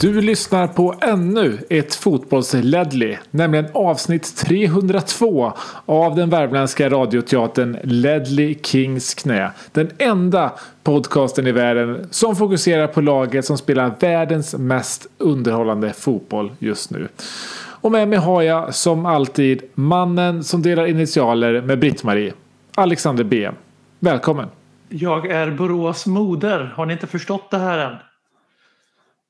Du lyssnar på ännu ett fotbollsledley, nämligen avsnitt 302 av den värmländska radioteatern Ledley Kings knä. Den enda podcasten i världen som fokuserar på laget som spelar världens mest underhållande fotboll just nu. Och med mig har jag som alltid mannen som delar initialer med Britt-Marie, Alexander B. Välkommen! Jag är Borås moder. Har ni inte förstått det här än?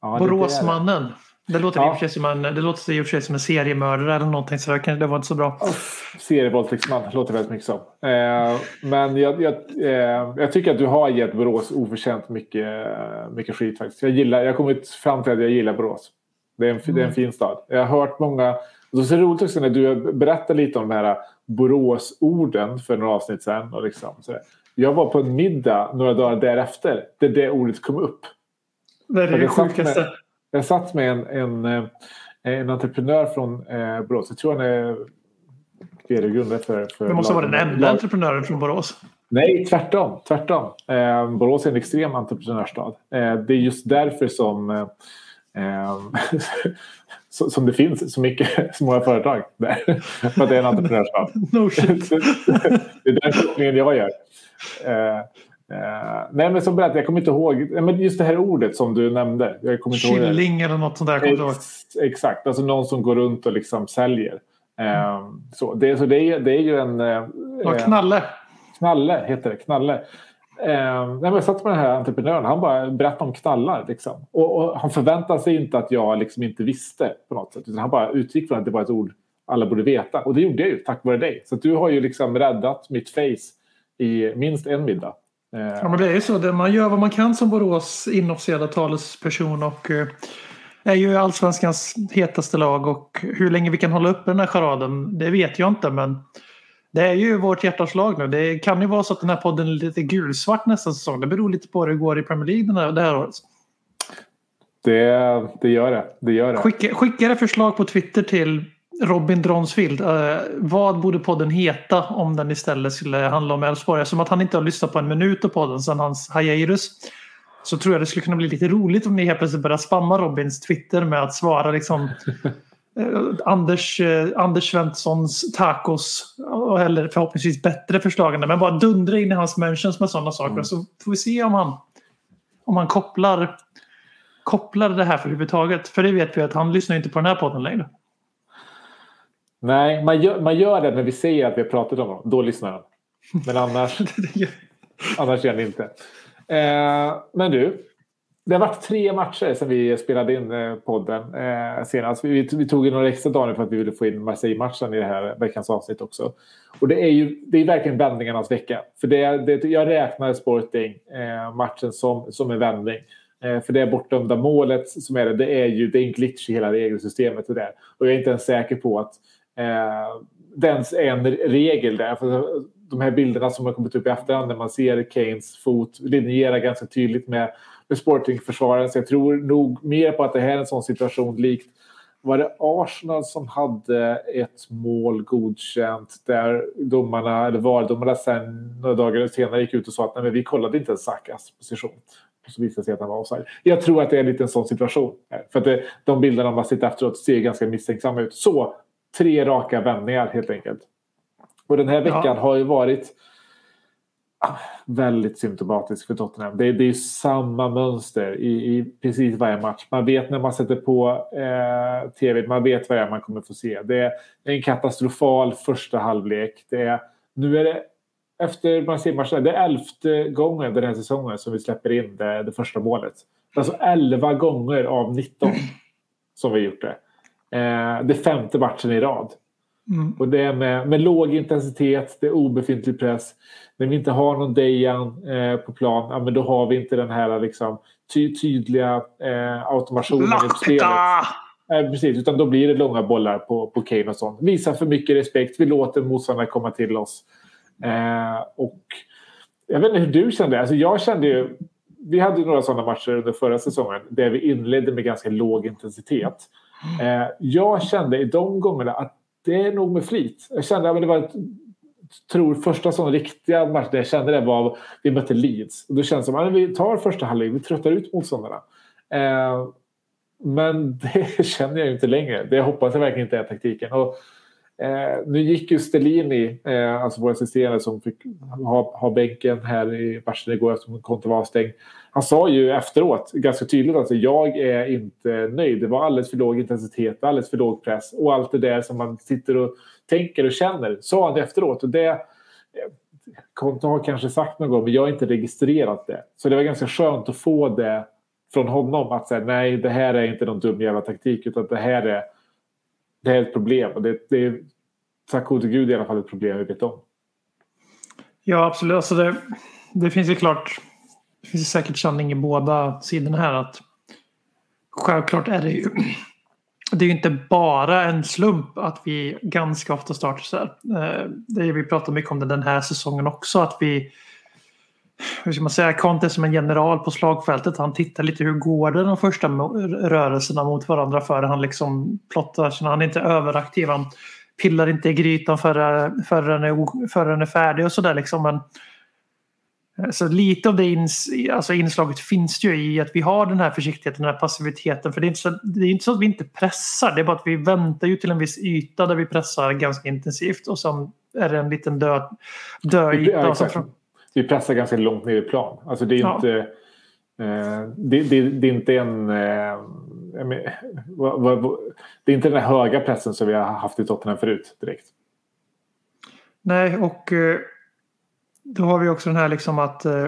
Ja, det Boråsmannen. Det låter, Ja. i och för sig som en, det låter i och för sig som en seriemördare eller någonting så det, det var inte så bra. Serievåldtäktsman låter väldigt mycket som. Eh, men jag, jag, eh, jag tycker att du har gett Borås oförtjänt mycket, mycket skit faktiskt. Jag, gillar, jag har kommit fram till att jag gillar Borås. Det är en, det är en fin stad. Jag har hört många... Och så är det roligt också när du berättar lite om de här Boråsorden för några avsnitt sedan. Och liksom, så jag var på en middag några dagar därefter där det ordet kom upp. Det är det sjukaste. med- Jag satt med en, en, eh, en entreprenör från eh, Borås. Jag tror han är vd och grundare för, för Det måste vara den enda lag- entreprenören från Borås. Nej, tvärtom. tvärtom. Eh, Borås är en extrem entreprenörsstad. Eh, det är just därför som, eh, eh, som det finns så mycket så många företag där. för att det är en entreprenörsstad. No shit. det är den kopplingen jag gör. Eh, nej, men som berättade, jag kommer inte ihåg. Men just det här ordet som du nämnde. Jag kommer inte. Killing eller något sånt där. Ex, exakt, alltså någon som går runt och liksom säljer. Eh, så det, så det, är, det är ju en... Eh, Ja, knalle. Knalle heter det. Knalle. Eh, nej, men jag satt med den här entreprenören. Han bara berättade om knallar. Liksom. Och, och han förväntade sig inte att jag liksom inte visste på något sätt. Utan han bara utgick från att det var ett ord alla borde veta. Och det gjorde jag ju tack vare dig. Så du har ju liksom räddat mitt face i minst en middag. Eh, Ja, men det är ju så. Man gör vad man kan som Borås inofficiella talesperson och eh, är ju allsvenskans hetaste lag och hur länge vi kan hålla uppe den här charaden det vet jag inte men det är ju vårt hjärtas lag nu. Det kan ju vara så att den här podden är lite gulsvart nästa säsong. Det beror lite på hur det går i Premier League den här, det här året. det, det gör det. Det gör det. Skicka, skicka förslag på Twitter till Robin Dronsfield. Eh, vad borde podden heta om den istället skulle handla om Elfsborg? Eftersom att han inte har lyssnat på en minut av podden sedan hans hiatus. Så tror jag det skulle kunna bli lite roligt om ni helt plötsligt börjar spamma Robins Twitter med att svara liksom eh, Anders, eh, Anders Svenssons tacos. Eller förhoppningsvis bättre förslag än det. Men bara dundra in i hans mentions med sådana saker. Så får vi se om han, om han kopplar kopplar det här för överhuvudtaget. För det vet vi att han lyssnar inte på den här podden längre. Nej, man gör, man gör det när vi säger att vi har pratat om dem. Då lyssnar han. Men annars... Annars gör ni inte. Eh, men du, det har varit tre matcher sedan vi spelade in eh, podden eh, senast. Vi, vi tog ju några extra dagar för att vi ville få in Marseille-matchen i det här veckans avsnitt också. Och det är ju det är verkligen vändningarnas vecka. För det, det, jag räknar Sporting-matchen som, som en vändning. Eh, för det bortdömda målet som är det, det är ju det är en glitch i hela regelsystemet. Det där. Och jag är inte ens säker på att eh, det ens är en regel där. För de här bilderna som har kommit upp i efterhand när man ser Kanes fot linjerar ganska tydligt med, med Sporting-försvararen. Så jag tror nog mer på att det här är en sån situation likt var det Arsenal som hade ett mål godkänt där domarna, eller VAR-domarna sen några dagar senare gick ut och sa att nej, men vi kollade inte ens Sakas position. Och så visade det sig att han var offside. Jag tror att det är en liten sån situation. här. För att det, de bilderna man sitter efteråt ser ganska misstänksamma ut. Så, tre raka vändningar helt enkelt. Och den här veckan Ja. har ju varit ah, väldigt symptomatisk för Tottenham. Det, är- det är samma mönster i, i precis varje match. Man vet när man sätter på eh, tv, man vet vad det är man kommer få se. Det är en katastrofal första halvlek. Det är, nu är det efter Marseille-matchen, det är elfte gången den här säsongen som vi släpper in det, det första målet. Alltså 11 gånger av 19 som vi gjort det. Eh, det femte matchen i rad. Mm. Och det är med, med låg intensitet, det är obefintlig press. När vi inte har någon Dejan eh, på plan, ja, men då har vi inte den här liksom, ty tydliga eh, automationen i spelet. Eh, precis, utan då blir det långa bollar på, på Kane och sånt. Visar för mycket respekt, vi låter motståndarna komma till oss. Eh, och jag vet inte hur du kände. Alltså jag kände ju... Vi hade några sådana matcher under förra säsongen där vi inledde med ganska låg intensitet. Eh, jag kände i de gångerna att det är nog med flit. Jag kände att det var ett, tror första sån riktiga match där jag kände det var vi mötte Leeds. Och då kändes det som att vi tar första halvlek, vi tröttar ut motståndarna. Eh, men det känner jag ju inte längre. Det hoppas jag verkligen inte är taktiken. Och, eh, nu gick ju Stellini, eh, alltså vår assisterande som fick ha, ha bänken här i matchen igår eftersom kontot var avstängd. Han sa ju efteråt ganska tydligt att alltså, jag är inte nöjd. Det var alldeles för låg intensitet, alldeles för låg press och allt det där som man sitter och tänker och känner. Sa han det efteråt och det eh, Konto har kanske sagt någon gång men jag har inte registrerat det. Så det var ganska skönt att få det från honom att säga nej det här är inte någon dum jävla taktik utan det här är, det här är ett problem. Och det, det är tack gode gud i alla fall ett problem vi vet om. Ja, absolut. Alltså det, det finns ju klart det finns säkert sanning i båda sidorna här. att Självklart är det ju det är ju inte bara en slump att vi ganska ofta startar så här. Eh, det är, vi pratar mycket om det den här säsongen också. Att vi, hur ska man säga, Conte är som en general på slagfältet. Han tittar lite hur går det de första rörelserna mot varandra före han liksom plottar. Så han är inte överaktiv. Han pillar inte i grytan förrän den, är, den är färdig och sådär liksom. Men, eh, så lite av det ins, alltså inslaget finns ju i att vi har den här försiktigheten, den här passiviteten. För det är, inte så, det är inte så att vi inte pressar, det är bara att vi väntar ju till en viss yta där vi pressar ganska intensivt och sen är det en liten död, död Ja, yta. exakt. från- Vi pressar ganska långt ner i plan. Alltså det är Ja. inte... Eh, det, det, det är inte en... Eh, det är inte den höga pressen som vi har haft i Tottenham förut direkt. Nej, och eh, då har vi också den här liksom att eh,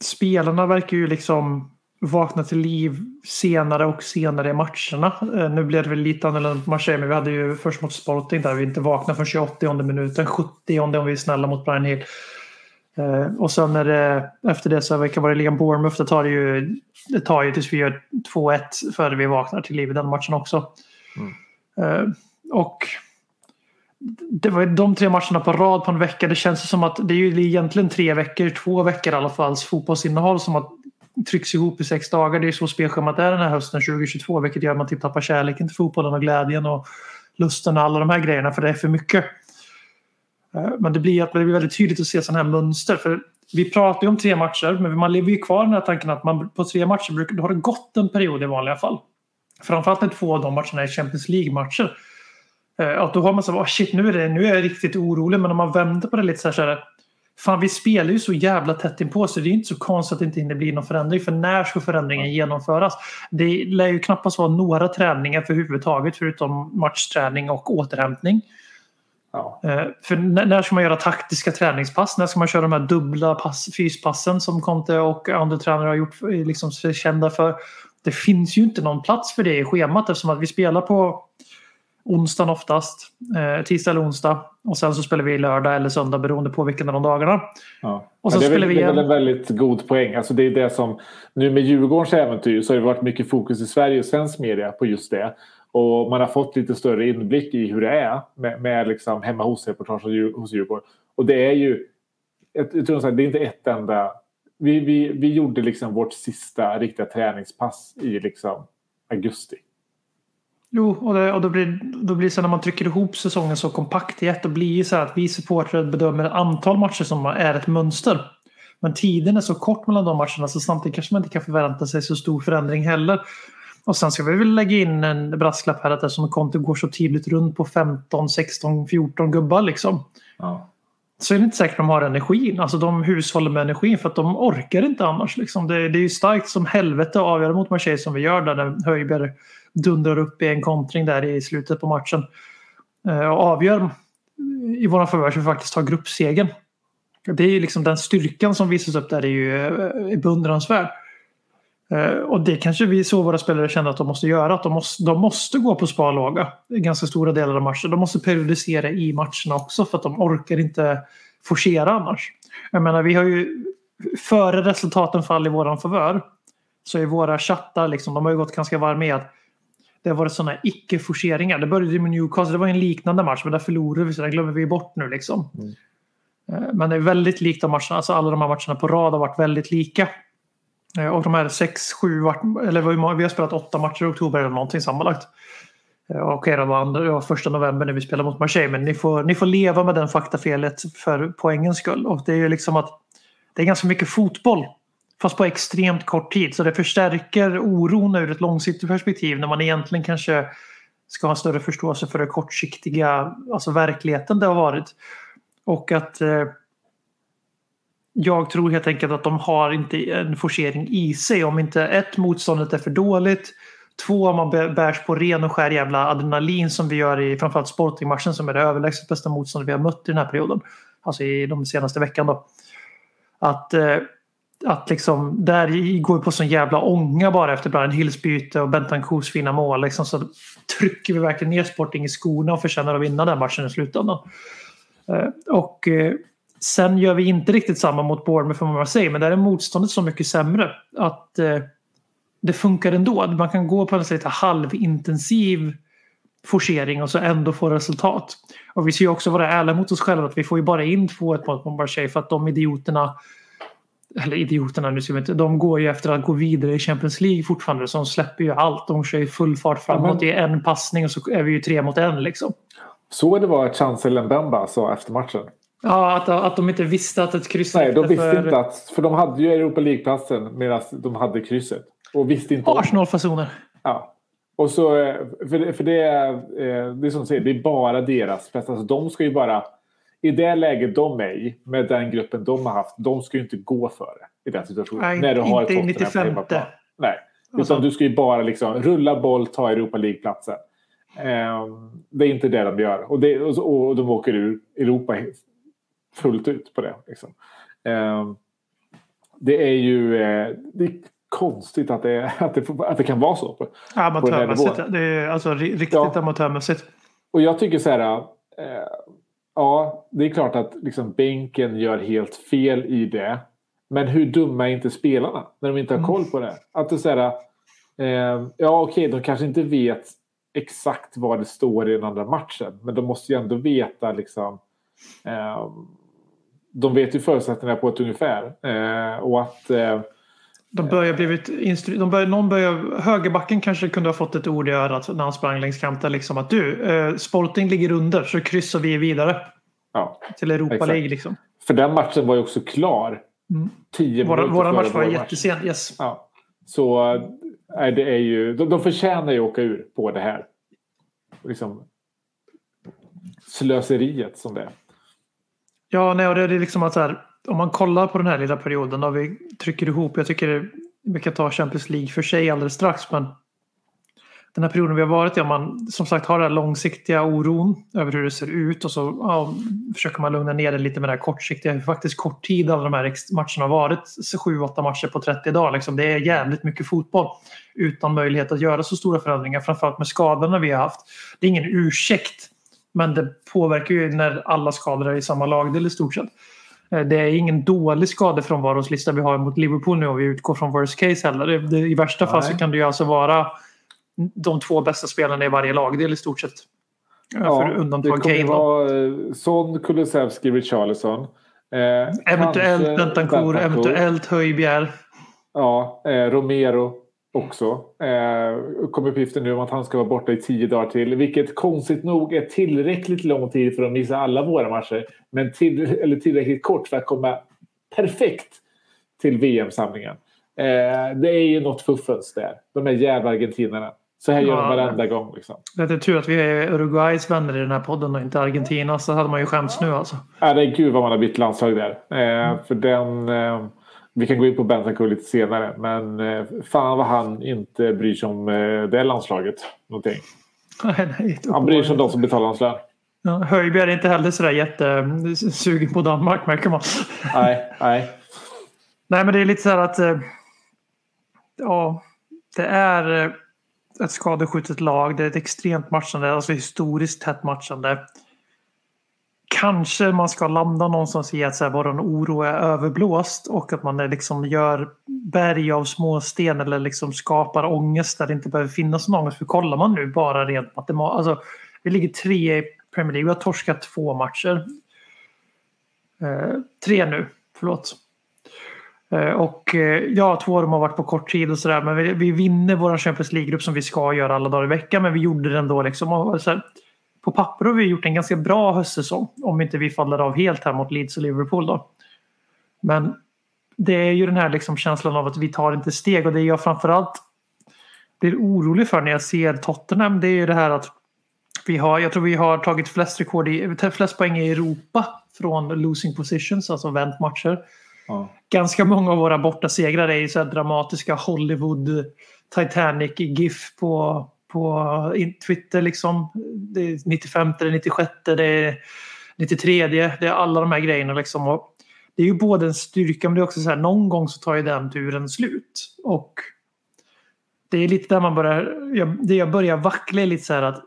spelarna verkar ju liksom vakna till liv senare och senare i matcherna. Eh, nu blev det väl lite annorlunda på Marseille, men vi hade ju först mot Sporting där vi inte vaknade förrän 28 minuten, 70 om vi är snälla mot Brian Hill. Eh, och sen är det, efter det så vilka var det ligan Bournemouth, det tar det ju, det tar ju tills vi gör 2-1 före vi vaknar till liv i den matchen också. Eh, och det var ju de tre matcherna på rad på en vecka. Det känns som att det är ju egentligen tre veckor, två veckor i alla fall, fotbollsinnehåll som att trycks ihop i sex dagar. Det är så spelschemat är den här hösten 2022 vilket gör att man typ tappar kärleken till fotbollen och glädjen och lusten och alla de här grejerna för det är för mycket. Eh, men det blir, det blir väldigt tydligt att se sådana här mönster. För vi pratar ju om tre matcher men man lever ju kvar i den här tanken att man på tre matcher brukar, då har det gått en period i vanliga fall. Framförallt när två av de matcherna är Champions League-matcher. Eh, Att då har man så här, oh shit nu är, det, nu är jag riktigt orolig. Men om man vänder på det lite så här, så här Fan vi spelar ju så jävla tätt inpå så det är inte så konstigt att det inte hinner bli någon förändring. För när ska förändringen genomföras? Det lär ju knappast vara några träningar för huvudtaget förutom matchträning och återhämtning. Ja. Eh, För när, ska man göra taktiska träningspass? När ska man köra de här dubbla pass, fyspassen som Conte och andra tränare har gjort är liksom kända för? Det finns ju inte någon plats för det i schemat eftersom att vi spelar på onsdagen oftast, eh, tisdag eller onsdag och sen så spelar vi lördag eller söndag beroende på vilken av de dagarna. Ja. Och så Men det, är väl, vi det är väl en väldigt god poäng. Alltså det är det som, nu med Djurgårdens äventyr så har det varit mycket fokus i Sverige och svensk media på just det. Och man har fått lite större inblick i hur det är med, med liksom hemma hos-reportage hos Djur- hos Djurgården. Och det är ju, jag, jag tror att det är inte ett enda... Vi, vi, vi gjorde liksom vårt sista riktiga träningspass i liksom augusti. Jo, och, det, och då blir då blir det så när man trycker ihop säsongen så kompakt i ett. Då blir det så här att vi supportrar bedömer ett antal matcher som är ett mönster. Men tiden är så kort mellan de matcherna så samtidigt kanske man inte kan förvänta sig så stor förändring heller. Och sen ska vi väl lägga in en brasklapp här att eftersom Conte går så tydligt runt på 15, 16, 14 gubbar liksom. Ja. Så är det inte säkert att de har energin. Alltså de hushåller med energin för att de orkar inte annars. Liksom. Det, det är ju starkt som helvete att avgöra mot Marseille som vi gör där när Höjberg dundrar upp i en kontring där i slutet på matchen. Eh, och avgör i våra förvärv så vi faktiskt tar gruppsegern. Det är ju liksom den styrkan som visas upp där är ju är beundransvärd. Eh, Och det kanske vi så våra spelare känner att de måste göra. Att de måste, de måste gå på sparlåga i ganska stora delar av matchen. De måste periodisera i matcherna också för att de orkar inte forcera annars. Jag menar, vi har ju före resultaten faller i våran favör så är våra chattar liksom, de har ju gått ganska varma med att det har varit sådana icke-forceringar. Det började med Newcastle, det var en liknande match men där förlorade vi så det glömmer vi bort nu liksom. Eh, Men det är väldigt likt de matcherna, alltså alla de här matcherna på rad har varit väldigt lika. Av Och de här sex, sju, eller vi har spelat åtta matcher i oktober eller någonting sammanlagt. Eh, Okej, det var första november när vi spelade mot Marseille, men ni får, ni får leva med den faktafelet för poängens skull. Och det är ju liksom att det är ganska mycket fotboll, fast på extremt kort tid. Så det förstärker oron ur ett långsiktigt perspektiv när man egentligen kanske ska ha större förståelse för det kortsiktiga, alltså verkligheten det har varit. Och att eh, jag tror helt enkelt att de har inte en forcering i sig. Om inte ett, motståndet är för dåligt. Två, om man bärs på ren och skär jävla adrenalin som vi gör i framförallt Sportingmatchen som är det överlägset bästa motståndet vi har mött i den här perioden. Alltså i de senaste veckan då. Att, eh, att liksom, där går vi på sån jävla ånga bara efter Brian Hills byte och Bentancourts fina mål. Liksom, så trycker vi verkligen ner Sporting i skorna och förtjänar att vinna den matchen i slutändan. Eh, och eh, sen gör vi inte riktigt samma mot Bournemouth för Marseille men där är motståndet så mycket sämre att eh, det funkar ändå. Man kan gå på en lite halvintensiv forcering och så ändå få resultat. Och vi ska ju också vara ärliga mot oss själva att vi får ju bara in 2-1 mot Marseille för att de idioterna eller idioterna nu ska vi inte, de går ju efter att gå vidare i Champions League fortfarande så de släpper ju allt. De kör ju full fart framåt i en passning och så är vi ju tre mot en liksom. Så det var Chancellor Mbemba sa efter matchen. Ja, att, att de inte visste att ett kryss Nej, de visste för inte att... För de hade ju Europa League-platsen medan de hade krysset. Och visste inte. Arsenal-fasoner. Ja. Och så, eh, för det, för det, är, eh, det är som du säger, det är bara deras bästa. Alltså, de ska ju bara... I det läget de är i, med den gruppen de har haft, de ska ju inte gå före i den situationen. Nej, när du har inte i Tottenham på 95. hemmaplan. Nej, Alltså- utan du ska ju bara liksom rulla boll, ta Europa League-platsen. Ehm, det är inte det de gör. Och, det, och, så- och de åker ur Europa fullt ut på det. Liksom. Ehm, det är ju eh, det är konstigt att det, att, det, att det kan vara så. På, Amatörmässigt. nivån. Det är alltså ri- riktigt Ja. amatörmässigt. Och jag tycker så här. Eh, ja, det är klart att liksom bänken gör helt fel i det. Men hur dumma är inte spelarna när de inte har koll på det? Att det så här, eh, ja, okej, de kanske inte vet exakt vad det står i den andra matchen. Men de måste ju ändå veta liksom. Eh, de vet ju förutsättningarna på ett ungefär. Eh, och att eh, De börjar blivit instru- de börjar, någon börjar, högerbacken kanske kunde ha fått ett ord i örat när han sprang längs kanten. Liksom att du, eh, Sporting ligger under så kryssar vi vidare ja, till Europa Exakt. League. Liksom. för den matchen var ju också klar. Mm. Tio Våra, minuter våran match var vår jättesen. Yes. Ja. Så äh, det är ju, de, de förtjänar ju att åka ur på det här. Liksom, slöseriet som det är. Ja, nej, och det är liksom att så här, om man kollar på den här lilla perioden och vi trycker ihop. Jag tycker vi kan ta Champions League för sig alldeles strax. Men den här perioden vi har varit i, om man som sagt har den här långsiktiga oron över hur det ser ut och så ja, försöker man lugna ner det lite med det här kortsiktiga. Hur faktiskt kort tid alla de här matcherna har varit. 7-8 matcher på 30 dagar. Liksom. Det är jävligt mycket fotboll utan möjlighet att göra så stora förändringar. Framförallt med skadorna vi har haft. Det är ingen ursäkt. Men det påverkar ju när alla skador är i samma lagdel i stort sett. Eh, Det är ingen dålig skadefrånvaroslista vi har mot Liverpool nu och vi utgår från worst case heller. I värsta fall så Nej. kan det ju alltså vara de två bästa spelarna i varje lagdel i stort sett. Ja, för det kommer vara eh, Son, Kulusevski, Richarlison. Eh, Eventuellt Bentancur, eventuellt Höjbjer. Ja, eh, Romero också. Eh, kom uppgiften nu om att han ska vara borta i tio dagar till. Vilket konstigt nog är tillräckligt lång tid för att missa alla våra matcher. Men till, eller tillräckligt kort för att komma perfekt till VM-samlingen. Eh, det är ju något fuffens där. De är jävla argentinarna. Så här gör de varenda gång. Liksom. Det är tur att vi är Uruguays vänner i den här podden och inte Argentina. Så hade man ju skämts nu alltså. Ja, det är gud vad man har bytt landslag där. Eh, för den, eh, vi kan gå in på Bentancur lite senare. Men eh, fan vad han inte bryr sig om eh, det landslaget. Någonting. Nej, nej, Han bryr sig om de som betalar hans lön. Ja, Höjbjerg är inte heller sådär jättesugen på Danmark märker man. Nej, nej. Nej men det är lite så här att eh, ja, det är eh, ett skadeskjutet lag. Det är ett extremt matchande, alltså historiskt tätt matchande. Kanske man ska landa någonstans i att så här, vår oro är överblåst och att man liksom gör berg av småsten eller liksom skapar ångest där det inte behöver finnas någon ångest. För kollar man nu bara rent matematiskt, alltså vi ligger tre i Premier League, vi har torskat två matcher. Eh, tre nu, förlåt. Eh, och eh, ja, två av dem har varit på kort tid och sådär. Men vi, vi vinner vår Champions League-grupp som vi ska göra alla dagar i veckan. Men vi gjorde det ändå liksom. Och så här, på papper har vi gjort en ganska bra höstsäsong. Om inte vi faller av helt här mot Leeds och Liverpool då. Men det är ju den här liksom känslan av att vi tar inte steg. Och det jag framförallt blir orolig för när jag ser Tottenham. Det är ju det här att vi har, jag tror vi har tagit flest, rekord i, flest poäng i Europa från losing positions, alltså vänt matcher. Ja. Ganska många av våra bortasegrar är ju så dramatiska Hollywood Titanic GIF på, på Twitter liksom. Det är 95, det är 96, det är 93, det är alla de här grejerna liksom. Och det är ju både en styrka men det är också så här någon gång så tar ju den turen slut. Och det är lite där man börjar, jag, det jag börjar vackla är lite så här att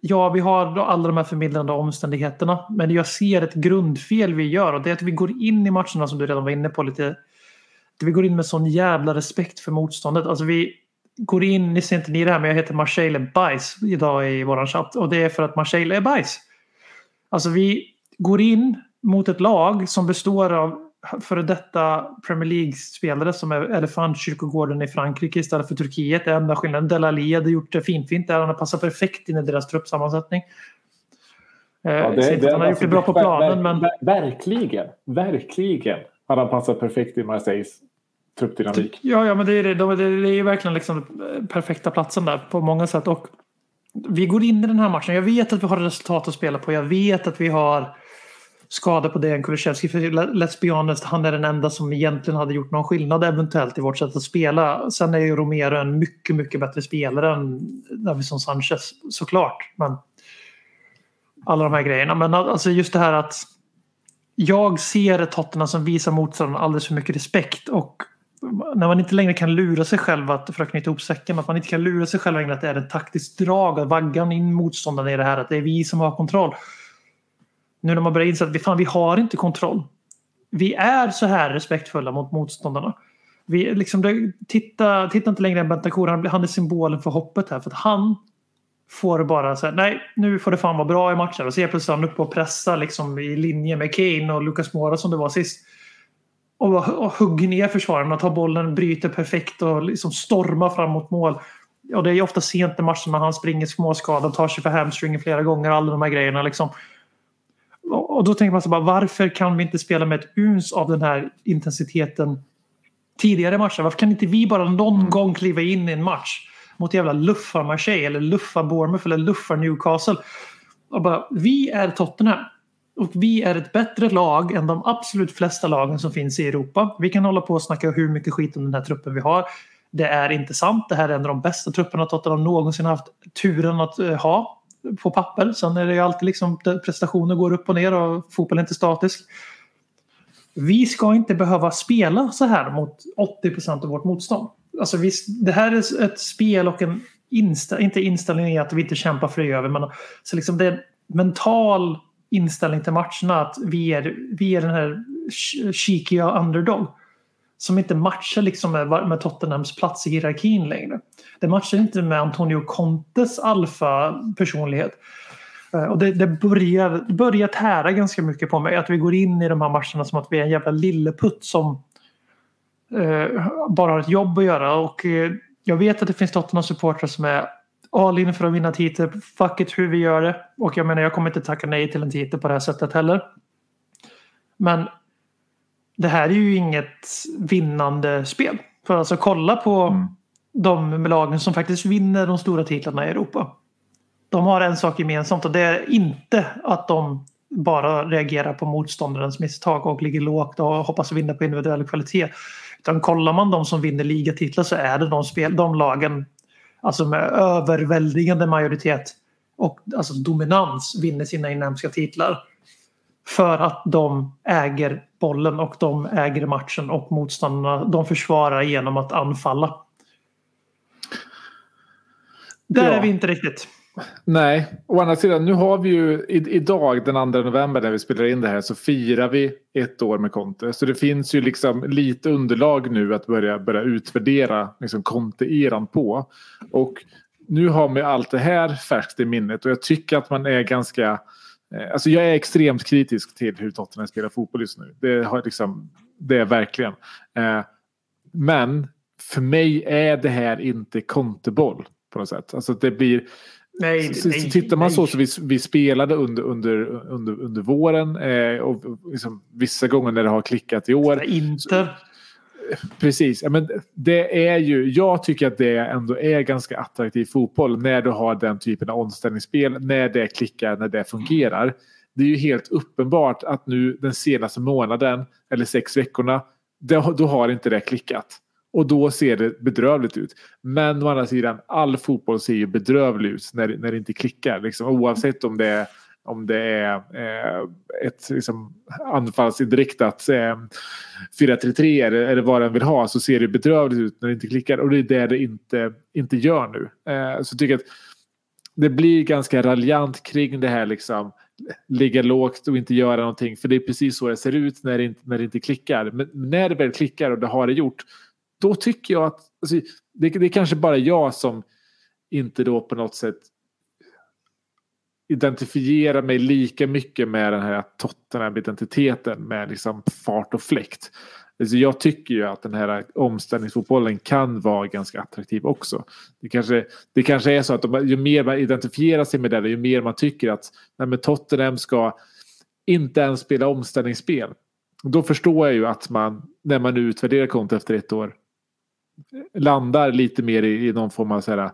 Ja, vi har alla de här förmildrande omständigheterna. Men jag ser ett grundfel vi gör och det är att vi går in i matcherna som du redan var inne på lite. Vi går in med sån jävla respekt för motståndet. Alltså vi går in, ni ser inte ni det här men jag heter Marseille Bajs idag i våran chatt. Och det är för att Marseille är bajs. Alltså vi går in mot ett lag som består av före detta Premier League-spelare som är elefantkyrkogården i Frankrike istället för Turkiet. Det är enda skillnaden. Delali hade gjort det finfint där. Han har passat perfekt in i deras truppsammansättning. Eh, Ja, inte att han har gjort det bra på ver- planen ver- men ver- Verkligen, verkligen har han passat perfekt i Marseilles truppdynamik. Ja, ja men det är, det, de, det är ju verkligen liksom den perfekta platsen där på många sätt. Och vi går in i den här matchen. Jag vet att vi har resultat att spela på. Jag vet att vi har skador på Dejan Kulusevski. För let's be honest, han är den enda som egentligen hade gjort någon skillnad eventuellt i vårt sätt att spela. Sen är ju Romero en mycket, mycket bättre spelare än Davison Sanchez såklart. Men alla de här grejerna. Men alltså just det här att jag ser Tottenham som visar motståndaren alldeles för mycket respekt. Och när man inte längre kan lura sig själv, att, för att knyta ihop säcken, att man inte kan lura sig själv längre att det är ett taktiskt drag, att vaggan in motståndaren i det här, att det är vi som har kontroll. Nu när man börjar inse att vi, fan, vi har inte kontroll. Vi är så här respektfulla mot motståndarna. Vi, liksom, det, titta, titta inte längre än Bentancur, han, han är symbolen för hoppet här. För att han får bara säga nej nu får det fan vara bra i matcher. Och så är plötsligt han uppe och pressar liksom, i linje med Kane och Lucas Moura som det var sist. Och, och hugger ner försvararna, tar bollen, bryter perfekt och liksom stormar fram mot mål. Och det är ju ofta sent i matchen när han springer småskadad, tar sig för hamstringen flera gånger, alla de här grejerna. Liksom. Och, då tänker man så bara, varför kan vi inte spela med ett uns av den här intensiteten tidigare i matchen? Varför kan inte vi bara någon gång kliva in i en match mot jävla luffar Marseille eller luffar Bournemouth eller luffar Newcastle? Och bara, vi är Tottenham. Och vi är ett bättre lag än de absolut flesta lagen som finns i Europa. Vi kan hålla på och snacka hur mycket skit om den här truppen vi har. Det är inte sant. Det här är en av de bästa trupperna Tottenham någonsin haft turen att eh, ha på papper. Sen är det ju alltid liksom prestationer går upp och ner och fotboll är inte statisk. Vi ska inte behöva spela så här mot 80 procent av vårt motstånd. Alltså visst, det här är ett spel och en inställning, inte inställning i att vi inte kämpar för det gör vi, men så liksom det är en mental inställning till matcherna att vi är, vi är den här cheekiga underdog. Som inte matchar liksom med, med Tottenhams plats i hierarkin längre. Det matchar inte med Antonio Contes alfa-personlighet. Eh, och det, det börjar, börjar tära ganska mycket på mig. Att vi går in i de här matcherna som att vi är en jävla lilleputt som eh, bara har ett jobb att göra. Och eh, jag vet att det finns Tottenham-supportrar som är all in för att vinna titel. Fuck it hur vi gör det. Och jag menar jag kommer inte tacka nej till en titel på det här sättet heller. Men det här är ju inget vinnande spel. För alltså kolla på mm. de lagen som faktiskt vinner de stora titlarna i Europa. De har en sak gemensamt och det är inte att de bara reagerar på motståndarens misstag och ligger lågt och hoppas vinna på individuell kvalitet. Utan kollar man de som vinner ligatitlar så är det de, spel, de lagen alltså med överväldigande majoritet och alltså dominans vinner sina inhemska titlar. För att de äger bollen och de äger matchen och motståndarna de försvarar genom att anfalla. Där ja. är vi inte riktigt. Nej, å andra sidan nu har vi ju i, idag den 2 november när vi spelar in det här så firar vi ett år med Conte. Så det finns ju liksom lite underlag nu att börja, börja utvärdera liksom Conte-eran på. Och nu har man ju allt det här färskt i minnet och jag tycker att man är ganska eh, Alltså jag är extremt kritisk till hur Tottenham spelar fotboll just nu. Det, har liksom, det är verkligen. Eh, men för mig är det här inte konteboll på något sätt. Alltså det blir, Nej, så, nej, så tittar man nej. så som vi, vi spelade under, under, under, under våren eh, och liksom, vissa gånger när det har klickat i år. Inter. Precis, men det är ju, jag tycker att det ändå är ganska attraktiv fotboll när du har den typen av omställningsspel, när det klickar, när det fungerar. Det är ju helt uppenbart att nu den senaste månaden eller sex veckorna, det, då har inte det klickat. Och då ser det bedrövligt ut. Men å andra sidan, all fotboll ser ju bedrövlig ut när, när det inte klickar. Liksom, oavsett om det är, om det är eh, ett liksom, anfallsinriktat eh, 4-3-3 eller, eller vad den vill ha så ser det bedrövligt ut när det inte klickar. Och det är det det inte, inte gör nu. Eh, så jag tycker att det blir ganska raljant kring det här liksom ligga lågt och inte göra någonting. För det är precis så det ser ut när det inte, när det inte klickar. Men när det väl klickar och det har det gjort. Då tycker jag att alltså, det, det är kanske bara jag som inte då på något sätt identifierar mig lika mycket med den här Tottenham-identiteten med liksom fart och fläkt. Alltså jag tycker ju att den här omställningsfotbollen kan vara ganska attraktiv också. Det kanske, det kanske är så att de, ju mer man identifierar sig med det, ju mer man tycker att nej men Tottenham ska inte ens spela omställningsspel. Då förstår jag ju att man, när man nu utvärderar kontot efter ett år, landar lite mer i, i någon form av, så här, jag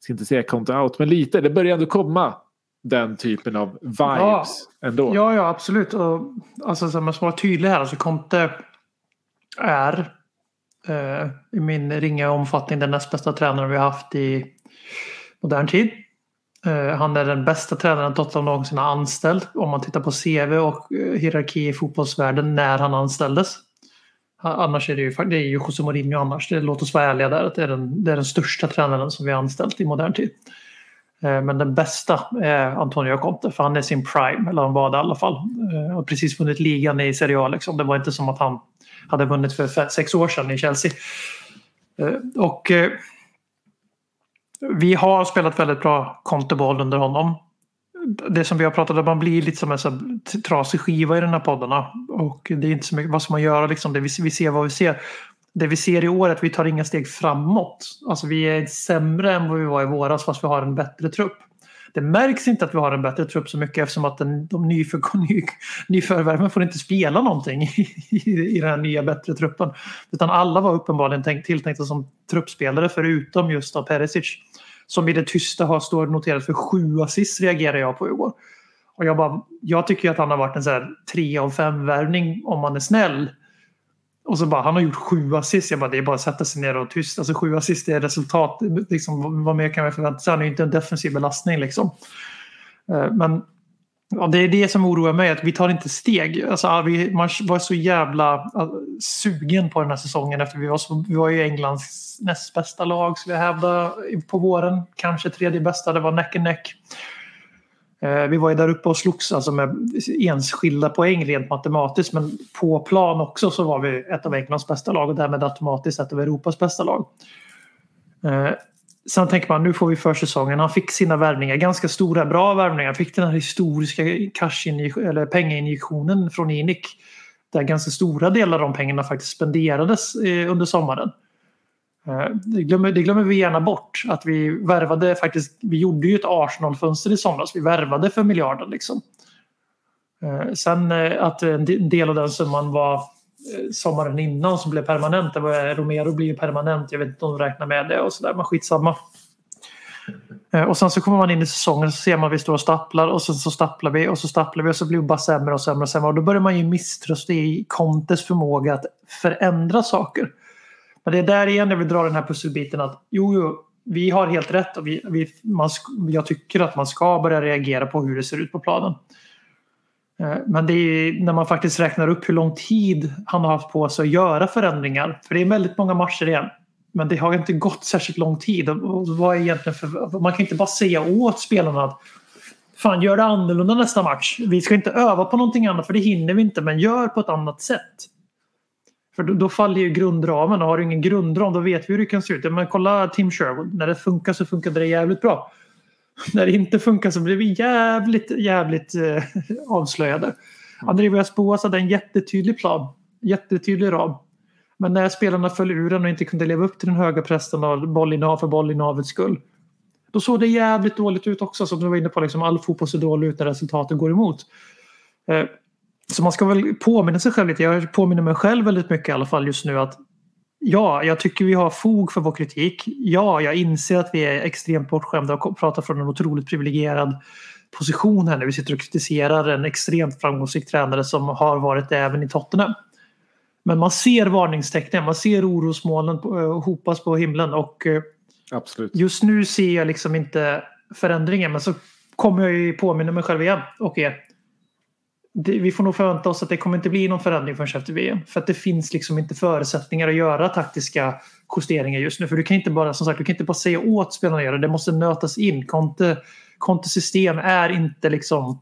ska inte säga conto out, men lite, det börjar ändå komma den typen av vibes Ja. ändå. Ja, ja absolut. Och, alltså, så man ska vara tydlig här. Alltså, Conte är eh, i min ringa omfattning den näst bästa tränaren vi har haft i modern tid. Eh, han är den bästa tränaren Tottenham någonsin har anställt. Om man tittar på CV och eh, hierarki i fotbollsvärlden när han anställdes. Annars är det ju, det är ju José Mourinho annars. Det, låt oss vara ärliga där. Att det, är den, det är den största tränaren som vi har anställt i modern tid. Eh, men den bästa är Antonio Conte för han är sin prime, eller han var det i alla fall. Han Har precis vunnit ligan i Serie A. Liksom. Det var inte som att han hade vunnit för fem, sex år sedan i Chelsea. Eh, och vi har spelat väldigt bra Conte-boll under honom. Det som vi har pratat om, man blir lite som en här trasig skiva i den här poddarna. Och det är inte så mycket, vad ska man göra liksom? Det vi, vi ser vad vi ser. Det vi ser i år är att vi tar inga steg framåt. Alltså vi är sämre än vad vi var i våras fast vi har en bättre trupp. Det märks inte att vi har en bättre trupp så mycket eftersom att den, de nyförvärven ny, nyförvärven får inte spela någonting i, i, i den här nya bättre truppen. Utan alla var uppenbarligen tänkt, tilltänkta som truppspelare förutom just av Perisic. Som i det tysta har står noterat för sju assist reagerar jag på igår. Och jag, bara, jag tycker att han har varit en så här tre av fem värvning om man är snäll. Och så bara, han har gjort sju assist. Jag bara, det är bara att sätta sig ner och tyst. Alltså sju assist är resultat. Liksom, vad- mer kan man förvänta sig? Han är ju inte en defensiv belastning liksom. Eh, men ja, det är det som oroar mig, att vi tar inte steg. Alltså, vi, man var så jävla sugen på den här säsongen efter vi var, så, vi var ju Englands näst bästa lag, skulle jag hävda på våren. Kanske tredje bästa, det var neck and neck. Eh, vi var ju där uppe och slogs alltså med enskilda poäng rent matematiskt men på plan också så var vi ett av Englands bästa lag och därmed automatiskt ett av Europas bästa lag. Eh, Sen tänker man nu får vi försäsongen. Han fick sina värvningar, ganska stora bra värvningar. Han fick den här historiska cash eller pengainjektionen från Inic. Där ganska stora delar av de pengarna faktiskt spenderades eh, under sommaren. Eh, det glömmer, det glömmer vi gärna bort. Att vi värvade faktiskt. Vi gjorde ju ett Arsenal-fönster i somras. Vi värvade för miljarden liksom. Eh, sen att en del av den summan var Eh, sommaren innan som blev permanent. Det var, eh, Romero blir ju permanent. Jag vet inte om de räknar med det och sådär. Men skitsamma. Eh, och sen så kommer man in i säsongen och så ser man att vi står och stapplar och sen så stapplar vi och så stapplar vi och så blir det bara sämre och sämre och sämre. Och då börjar man ju misströsta i Contes förmåga att förändra saker. Men det är där igen jag vill dra den här pusselbiten att jo, jo vi har helt rätt och vi, vi, man, jag tycker att man ska börja reagera på hur det ser ut på planen. Eh, men det är när man faktiskt räknar upp hur lång tid han har haft på sig att göra förändringar. För det är väldigt många matcher igen. Men det har inte gått särskilt lång tid. Och vad är egentligen för, man kan inte bara säga åt spelarna att fan gör det annorlunda nästa match. Vi ska inte öva på någonting annat för det hinner vi inte men gör på ett annat sätt. För då, då faller ju grundramen och har du ingen grundram då vet vi hur det kan se ut. Men kolla Tim Sherwood, när det funkar så funkar det jävligt bra. När det inte funkar så blir vi jävligt, jävligt eh, avslöjade. André Villas-Boas hade en jättetydlig plan, jättetydlig ram. Men när spelarna föll ur den och inte kunde leva upp till den höga prästen av bollinnehav för bollinnehavets skull. Då såg det jävligt dåligt ut också. Som du var inne på, liksom, all fotboll ser dålig ut när resultaten går emot. Eh, så man ska väl påminna sig själv lite. Jag påminner mig själv väldigt mycket i alla fall just nu att ja, jag tycker vi har fog för vår kritik. Ja, jag inser att vi är extremt bortskämda och pratar från en otroligt privilegierad position här när vi sitter och kritiserar en extremt framgångsrik tränare som har varit det även i Tottenham. Men man ser varningstecknen, man ser orosmolnen eh, hopas på himlen och eh, Absolut. just nu ser jag liksom inte förändringen men så kommer jag ju påminna mig själv igen och er. Det, vi får nog förvänta oss att det kommer inte bli någon förändring förrän efter VM. För att det finns liksom inte förutsättningar att göra taktiska justeringar just nu. För du kan inte bara, som sagt, du kan inte bara säga åt spelarna att göra det. Det måste nötas in. Conte, Contes system är inte liksom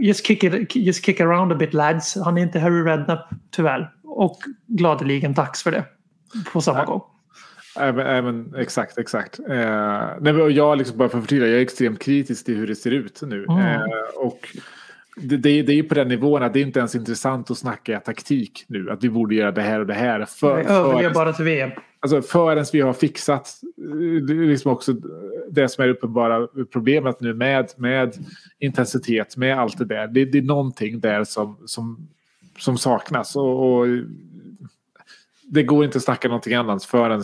Just kick, it, just kick around a bit lads. Han är inte Harry Redknapp tyvärr. Och gladeligen dags för det. På samma Nej. gång. Nej, men, exakt, exakt. Eh, nej, jag, liksom, bara för att förtydliga, jag är extremt kritisk till hur det ser ut nu. Mm. Eh, och det, det, är- det är ju på den nivån att det är inte ens intressant att snacka taktik nu. Att vi borde göra det här och det här. För, överlever bara till VM. alltså, förrän vi har fixat eh, det liksom också det som är uppenbara problemet nu med, med intensitet, med allt det där. Det, det är någonting där som, som, som saknas. Och, och det går inte att snacka någonting annat förrän,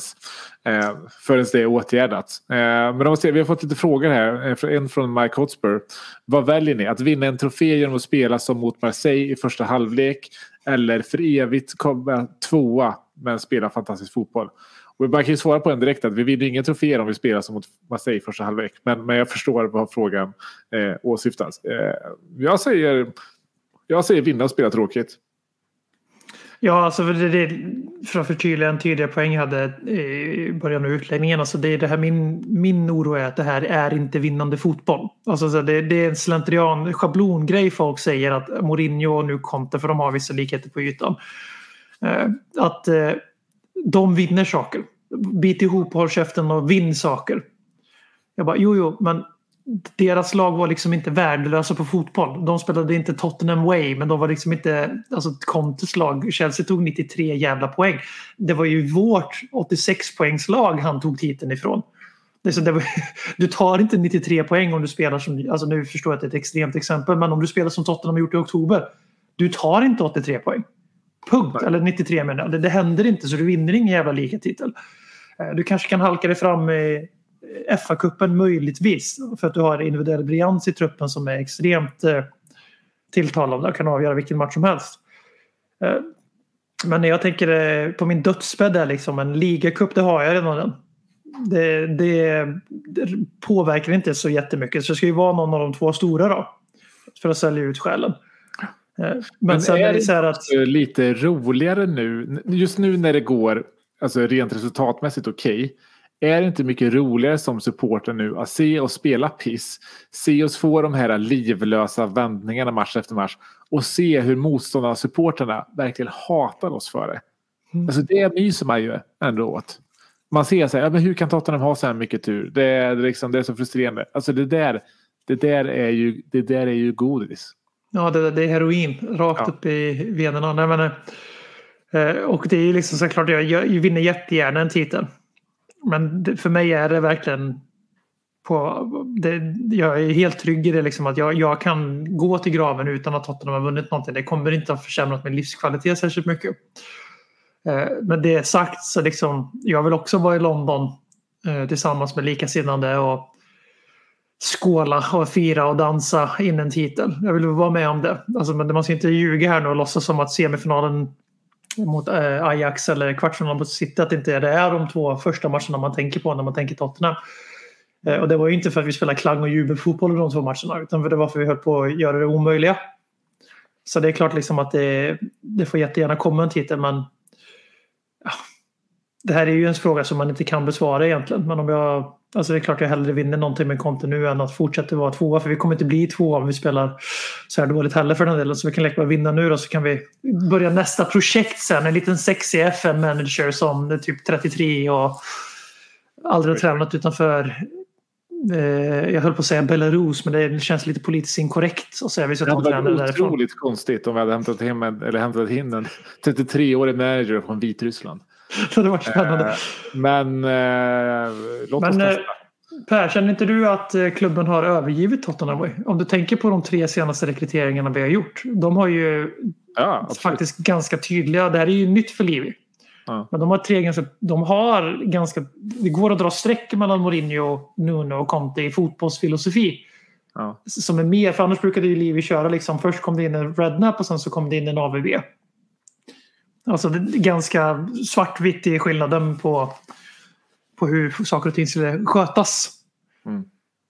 eh, förrän det är åtgärdat. Eh, men om man ser, vi har fått lite frågor här. Eh, en från Mike Hotspur. Vad väljer ni? Att vinna en trofé genom att spela som mot Marseille i första halvlek? Eller för evigt komma tvåa men spela fantastisk fotboll? Och man kan ju svara på den direkt att vi vinner ingen trofé om vi spelar som mot Marseille i första halvlek. Men, men jag förstår vad frågan eh, åsyftas. Eh, jag, säger, jag säger vinna och spela tråkigt. Ja, alltså det, det, för att förtydliga en tidigare poäng jag hade i början av utläggningen. Alltså det, är det här, min, min oro är att det här är inte vinnande fotboll. Alltså det, det är en slentrian, schablongrej folk säger att Mourinho och nu Conte, för de har vissa likheter på ytan. Eh, att eh, de vinner saker. Bit ihop, håll käften och vinn saker. Jag bara, jo, jo, men deras lag var liksom inte värdelösa på fotboll. De spelade inte Tottenham Way, men de var liksom inte... Alltså Contes lag, Chelsea tog 93 jävla poäng. Det var ju vårt 86 poängslag han tog titeln ifrån. Det var, du tar inte 93 poäng om du spelar som... Alltså nu förstår jag att det är ett extremt exempel, men om du spelar som Tottenham har gjort i oktober. Du tar inte 83 poäng. Punkt. Eller 93 menar jag. Det, det händer inte så du vinner ingen jävla ligatitel. Eh, Du kanske kan halka dig fram i FA-cupen möjligtvis. För att du har individuell briljans i truppen som är extremt eh, tilltalande och kan avgöra vilken match som helst. Eh, men när jag tänker eh, på min dödsbädd är liksom en ligacup, det har jag redan den. Det, det, det påverkar inte så jättemycket så det ska ju vara någon av de två stora då. För att sälja ut själen. Men, Men sen är det så här att... lite roligare nu. Just nu när det går alltså rent resultatmässigt okej. Är det inte mycket roligare som supporter nu att se oss spela piss? Se oss få de här livlösa vändningarna match efter match. Och se hur motståndarna supporterna verkligen hatar oss för det. Mm. Alltså det myser man ju ändå åt. Man ser så här, ja, men hur kan Tottenham ha så här mycket tur? Det är, liksom, det är så frustrerande. Alltså det där, det där är ju, det där är ju godis. Ja, det, det är heroin rakt Ja. upp i venerna. Nej, men, eh, och det är ju liksom såklart, jag, jag vinner jättegärna en titel. Men det, för mig är det verkligen på, det, jag är helt trygg i det liksom att jag, jag kan gå till graven utan att Tottenham har vunnit någonting. Det kommer inte att försämrat min livskvalitet särskilt mycket. Eh, Men det sagt så liksom, jag vill också vara i London eh, tillsammans med likasinnande och skåla och fira och dansa in en titel. Jag vill vara med om det. Alltså, men man ska inte ljuga här nu och låtsas som att semifinalen mot eh, Ajax eller kvartsfinalen mot City att det inte är, det är de två första matcherna man tänker på när man tänker Tottenham. Eh, och det var ju inte för att vi spelade klang och jubelfotboll i de två matcherna utan för det var för att vi höll på att göra det omöjliga. Så det är klart liksom att det, det får jättegärna komma en titel men det här är ju en fråga som man inte kan besvara egentligen. Men om jag, alltså det är klart jag hellre vinner någonting med Conte nu än att fortsätta vara tvåa. För vi kommer inte bli tvåa om vi spelar så här dåligt heller för den delen. Så vi kan med att vinna nu då så kan vi börja nästa projekt sen. En liten sexig FN-manager som är typ 33 och aldrig har tränat utanför eh, jag höll på att säga Belarus men det känns lite politiskt inkorrekt att säga vi ska Det ta en hade varit otroligt konstigt om vi hade hämtat, hem eller hämtat in en 33-årig manager från Vitryssland. Det hade varit spännande. Eh, Men eh, låt oss Men eh, testa. Per, känner inte du att eh, klubben har övergivit Tottenham? Om du tänker på de tre senaste rekryteringarna vi har gjort. De har ju Ja, faktiskt ganska tydliga. Det här är ju nytt för Livi. Ja. Men de har tre ganska, de har ganska, det går att dra streck mellan Mourinho, Nuno och Conte i fotbollsfilosofi. Ja. Som är mer, för annars brukade ju Livi köra liksom, först kom det in en Rednap och sen så kom det in en AVB. Alltså det är ganska svartvitt i skillnaden på, på hur saker och ting skulle skötas. Mm.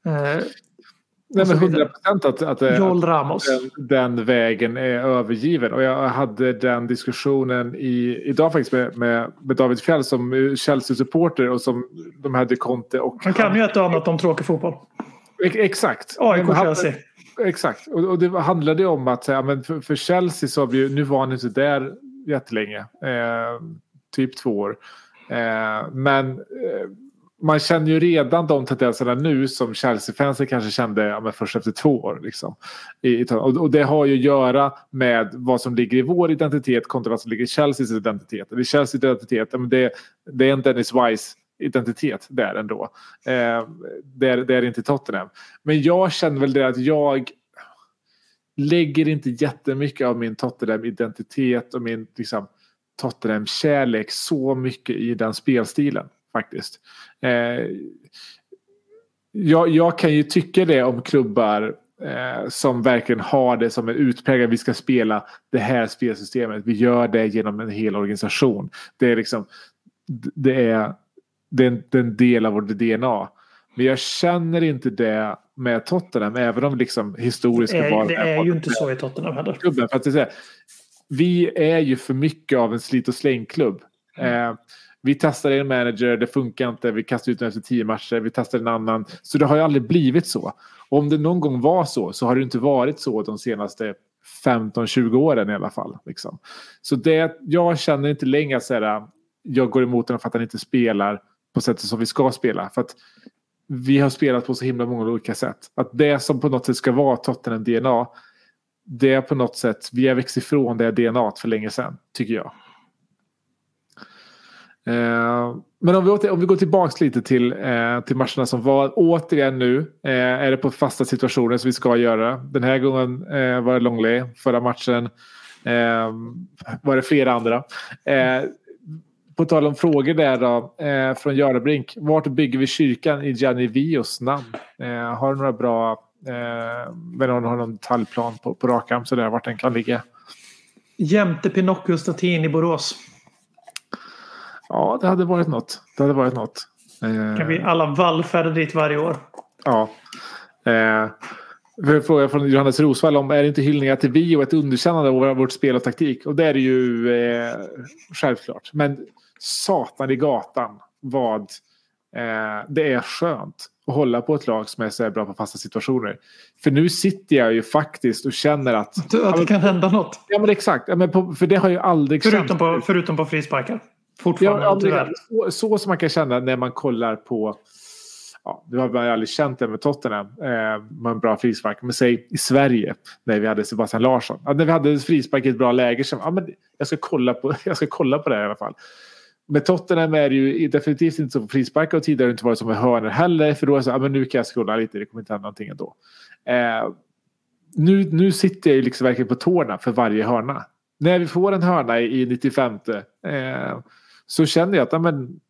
Eh, Nej, men vidare. 100 procent att, att, att, Joel Ramos. den, den vägen är övergiven. Och jag hade den diskussionen i, idag faktiskt med, med, med David Fjell som är Chelsea-supporter och som de hade Conte och... Han kan ju ett och annat om tråkig fotboll. Ex- Exakt. AIK Men han- Chelsea. Exakt. Och, och det handlade om att säga, men för, för Chelsea så har vi ju, nu var han inte där jättelänge. Eh, typ två år. Eh, men eh, man känner ju redan de tendenserna nu som Chelsea-fansen kanske kände ja, men först efter två år. Liksom, i, och, och det har ju att göra med vad som ligger i vår identitet kontra vad som ligger i Chelseas identitet. Eller Chelseas identitet, ja, men det, det är en Dennis Wise identitet där ändå. Eh, det, är, det är inte Tottenham. Men jag känner väl det att jag lägger inte jättemycket av min Tottenham-identitet och min liksom, Tottenham-kärlek så mycket i den spelstilen faktiskt. Eh, jag, jag kan ju tycka det om klubbar eh, som verkligen har det som en utpräglad. Vi ska spela det här spelsystemet. Vi gör det genom en hel organisation. Det är liksom det är, det är, en, det är en del av vårt DNA. Men jag känner inte det med Tottenham även om liksom Det historiska är, det är ju inte så i Tottenham heller. klubben. För att det är vi är ju för mycket av en slit och släng-klubb. Eh, vi testade en manager, det funkar inte. Vi kastade ut den efter tio matcher. Vi testade en annan. Så det har ju aldrig blivit så. Och om det någon gång var så så har det inte varit så de senaste 15-20 åren i alla fall. Liksom. Så det, jag känner inte längre att jag går emot den för att han inte spelar på sättet som vi ska spela. För att vi har spelat på så himla många olika sätt. Att det som på något sätt ska vara Tottenham DNA det är på något sätt, vi har växt ifrån det DNA för länge sedan, tycker jag. Eh, men om vi, åter, om vi går tillbaka lite till, eh, till matcherna som var. Återigen nu eh, är det på fasta situationer som vi ska göra. Den här gången eh, var det Longley. Förra matchen eh, var det flera andra. Eh, på tal om frågor där då, eh, från Görabrink. Vart bygger vi kyrkan i Gianni Vios namn? Eh, har du några bra, eh, men om du har någon detaljplan på, på rak arm sådär vart den kan ligga? Jämte Pinocchio-statyn i Borås. Ja, det hade varit något. Det hade varit något. Eh, Kan vi alla vallfärda dit varje år? Ja. Eh, en fråga från Johannes Rosvall om är det inte hyllningar till vi och ett underkännande av vår- vårt spel och taktik? Och det är det ju eh, självklart. Men satan i gatan vad eh, det är skönt att hålla på ett lag som är så bra på fasta situationer. För nu sitter jag ju faktiskt och känner att... Att det kan hända något. Ja men exakt. Ja, men på, för det har ju aldrig Förutom känts- på, förutom på frisparkar. Ja, Fortfarande, ja, tyvärr. så, så som man kan känna när man kollar på Ja, nu har man ju aldrig känt det med Tottenham eh, med en bra frispark. Men säg i Sverige när vi hade Sebastian Larsson. Ja, när vi hade frispark i ett bra läge. Så, ja, men jag, ska kolla på, jag ska kolla på det i alla fall. Med Tottenham är det ju definitivt inte så på frisparkar och tidigare inte varit som med hörnor heller. För då är det så men nu kan jag scrolla lite, det kommer inte hända någonting ändå. Eh, nu, nu sitter jag ju liksom verkligen på tårna för varje hörna. När vi får en hörna i, i 95 eh, så känner jag att ja, men,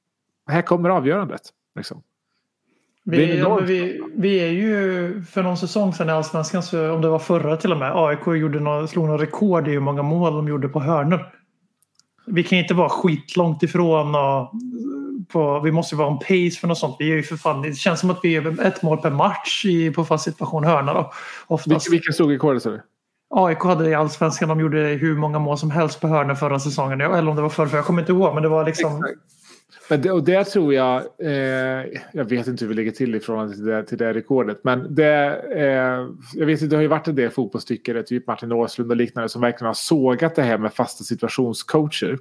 här kommer avgörandet. Liksom. Vi, ja, vi, vi är ju för någon säsong sedan i Allsvenskan, om det var förra till och med, AIK gjorde någon, slog någon rekord i hur många mål de gjorde på hörnor. Vi kan inte vara skitlångt ifrån och på, vi måste vara en pace för något sånt. Vi är ju för fan, det känns som att vi gör ett mål per match i, på fast situation hörna då. Oftast. Vilka, slog sa du? AIK hade i Allsvenskan, de gjorde hur många mål som helst på hörnor förra säsongen. Eller om det var förra, för jag kommer inte ihåg. Men det var liksom... Men det, och det tror jag, eh, jag vet inte hur vi ligger till i förhållande till det, till det rekordet, men det, eh, jag vet inte, det har ju varit en del fotbollstyckare, typ Martin Åslund och liknande, som verkligen har sågat det här med fasta situationscoacher.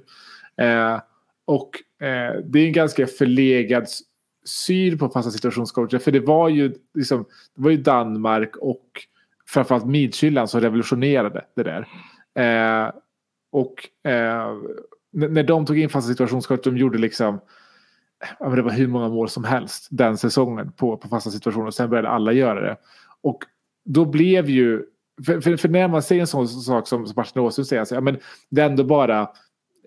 Eh, och eh, det är en ganska förlegad syn på fasta situationscoacher, för det var ju, liksom, det var ju Danmark och framförallt Midtjylland som revolutionerade det där. Eh, och eh, när de tog in fasta situationscoach, de gjorde liksom det var hur många mål som helst den säsongen på, på fasta situationer. Sen började alla göra det. Och då blev ju, för, för, för när man säger en sån sak som, Martin Åslund säger, alltså, ja, men det är ändå bara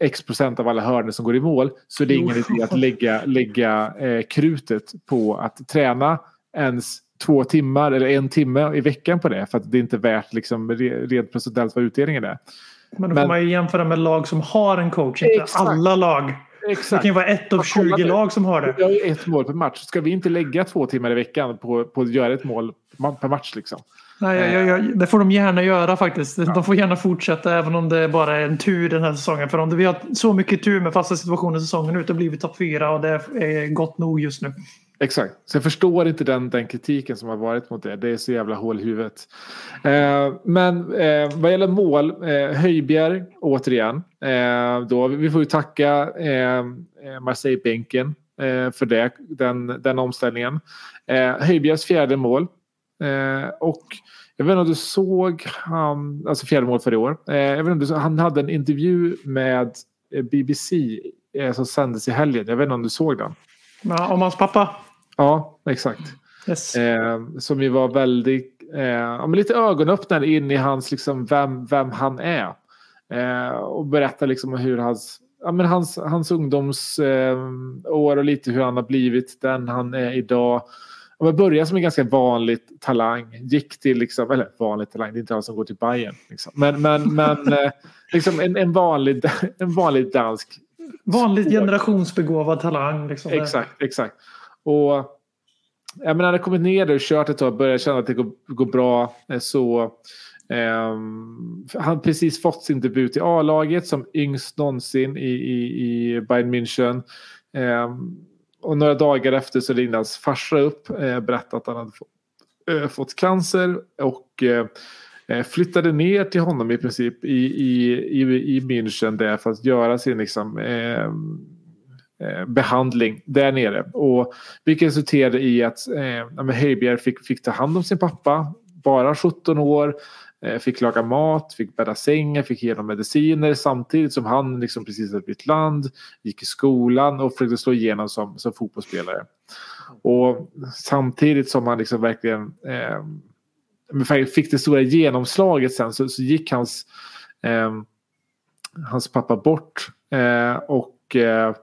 x procent av alla hörnor som går i mål. Så det är ingen idé att lägga, lägga eh, krutet på att träna ens två timmar eller en timme i veckan på det. För att det är inte värt liksom, re- rent procentuellt vad utdelningen är. Men då Men- får man ju jämföra med lag som har en coach. Inte Exakt. alla lag. Det Exakt. kan ju vara ett av Ja, kolla 20 nu. lag som har det. Vi har ett mål per match. Ska vi inte lägga två timmar i veckan på, på att göra ett mål per match? Liksom? Nej, jag, jag, jag, det får de gärna göra faktiskt. De får gärna fortsätta även om det bara är en tur den här säsongen. För om det, vi har så mycket tur med fasta situationer säsongen ut, då blir vi topp fyra och det är gott nog just nu. Exakt. Så jag förstår inte den, den kritiken som har varit mot det. Det är så jävla hål i huvudet. Eh, men eh, vad gäller mål, eh, Höjbjerg återigen. Eh, då, vi får ju tacka eh, eh Marseille-bänken eh, för det, den, den omställningen. Eh, Höjbjergs fjärde mål. Eh, och jag vet inte om du såg han, alltså fjärde mål för i år. Eh, jag vet inte om du, såg- han hade en intervju med eh, BBC eh, som sändes i helgen. Jag vet inte om du såg den? Ja, om hans pappa. Ja, exakt. Yes. Eh, som ju var väldigt, eh, ja, men lite ögonöppnare in i hans, liksom, vem, vem han är. Eh, och berätta liksom om hur hans, ja, men hans, hans ungdomsår eh, och lite hur han har blivit den han är idag. Och jag började som en ganska vanlig talang. Gick till, liksom, eller vanlig talang, det är inte alla som går till Bayern. Liksom. Men, men, men eh, liksom en, en, vanlig, en vanlig dansk Vanligt generationsbegåvad talang. Liksom. Exakt, exakt. Och jag menar, när det kommit ner och kört ett tag och börjat känna att det går, går bra eh, så Um, han har precis fått sin debut i A-laget som yngst någonsin i, i, i Bayern München. Um, och några dagar efter så ringde hans farsa upp eh, berättade att han hade fått, uh, fått cancer och uh, flyttade ner till honom i princip i, i, i, i München där för att göra sin liksom, eh, Eh, behandling där nere. Och vilket resulterade i att eh, Höjbjerg fick, fick ta hand om sin pappa, bara 17 år, eh, fick laga mat, fick bädda sängar, fick ge honom mediciner samtidigt som han liksom precis hade bytt land, gick i skolan och försökte slå igenom som, som fotbollsspelare. Och samtidigt som han liksom verkligen eh, fick det stora genomslaget sen så, så gick hans, eh, hans pappa bort. Eh, och eh,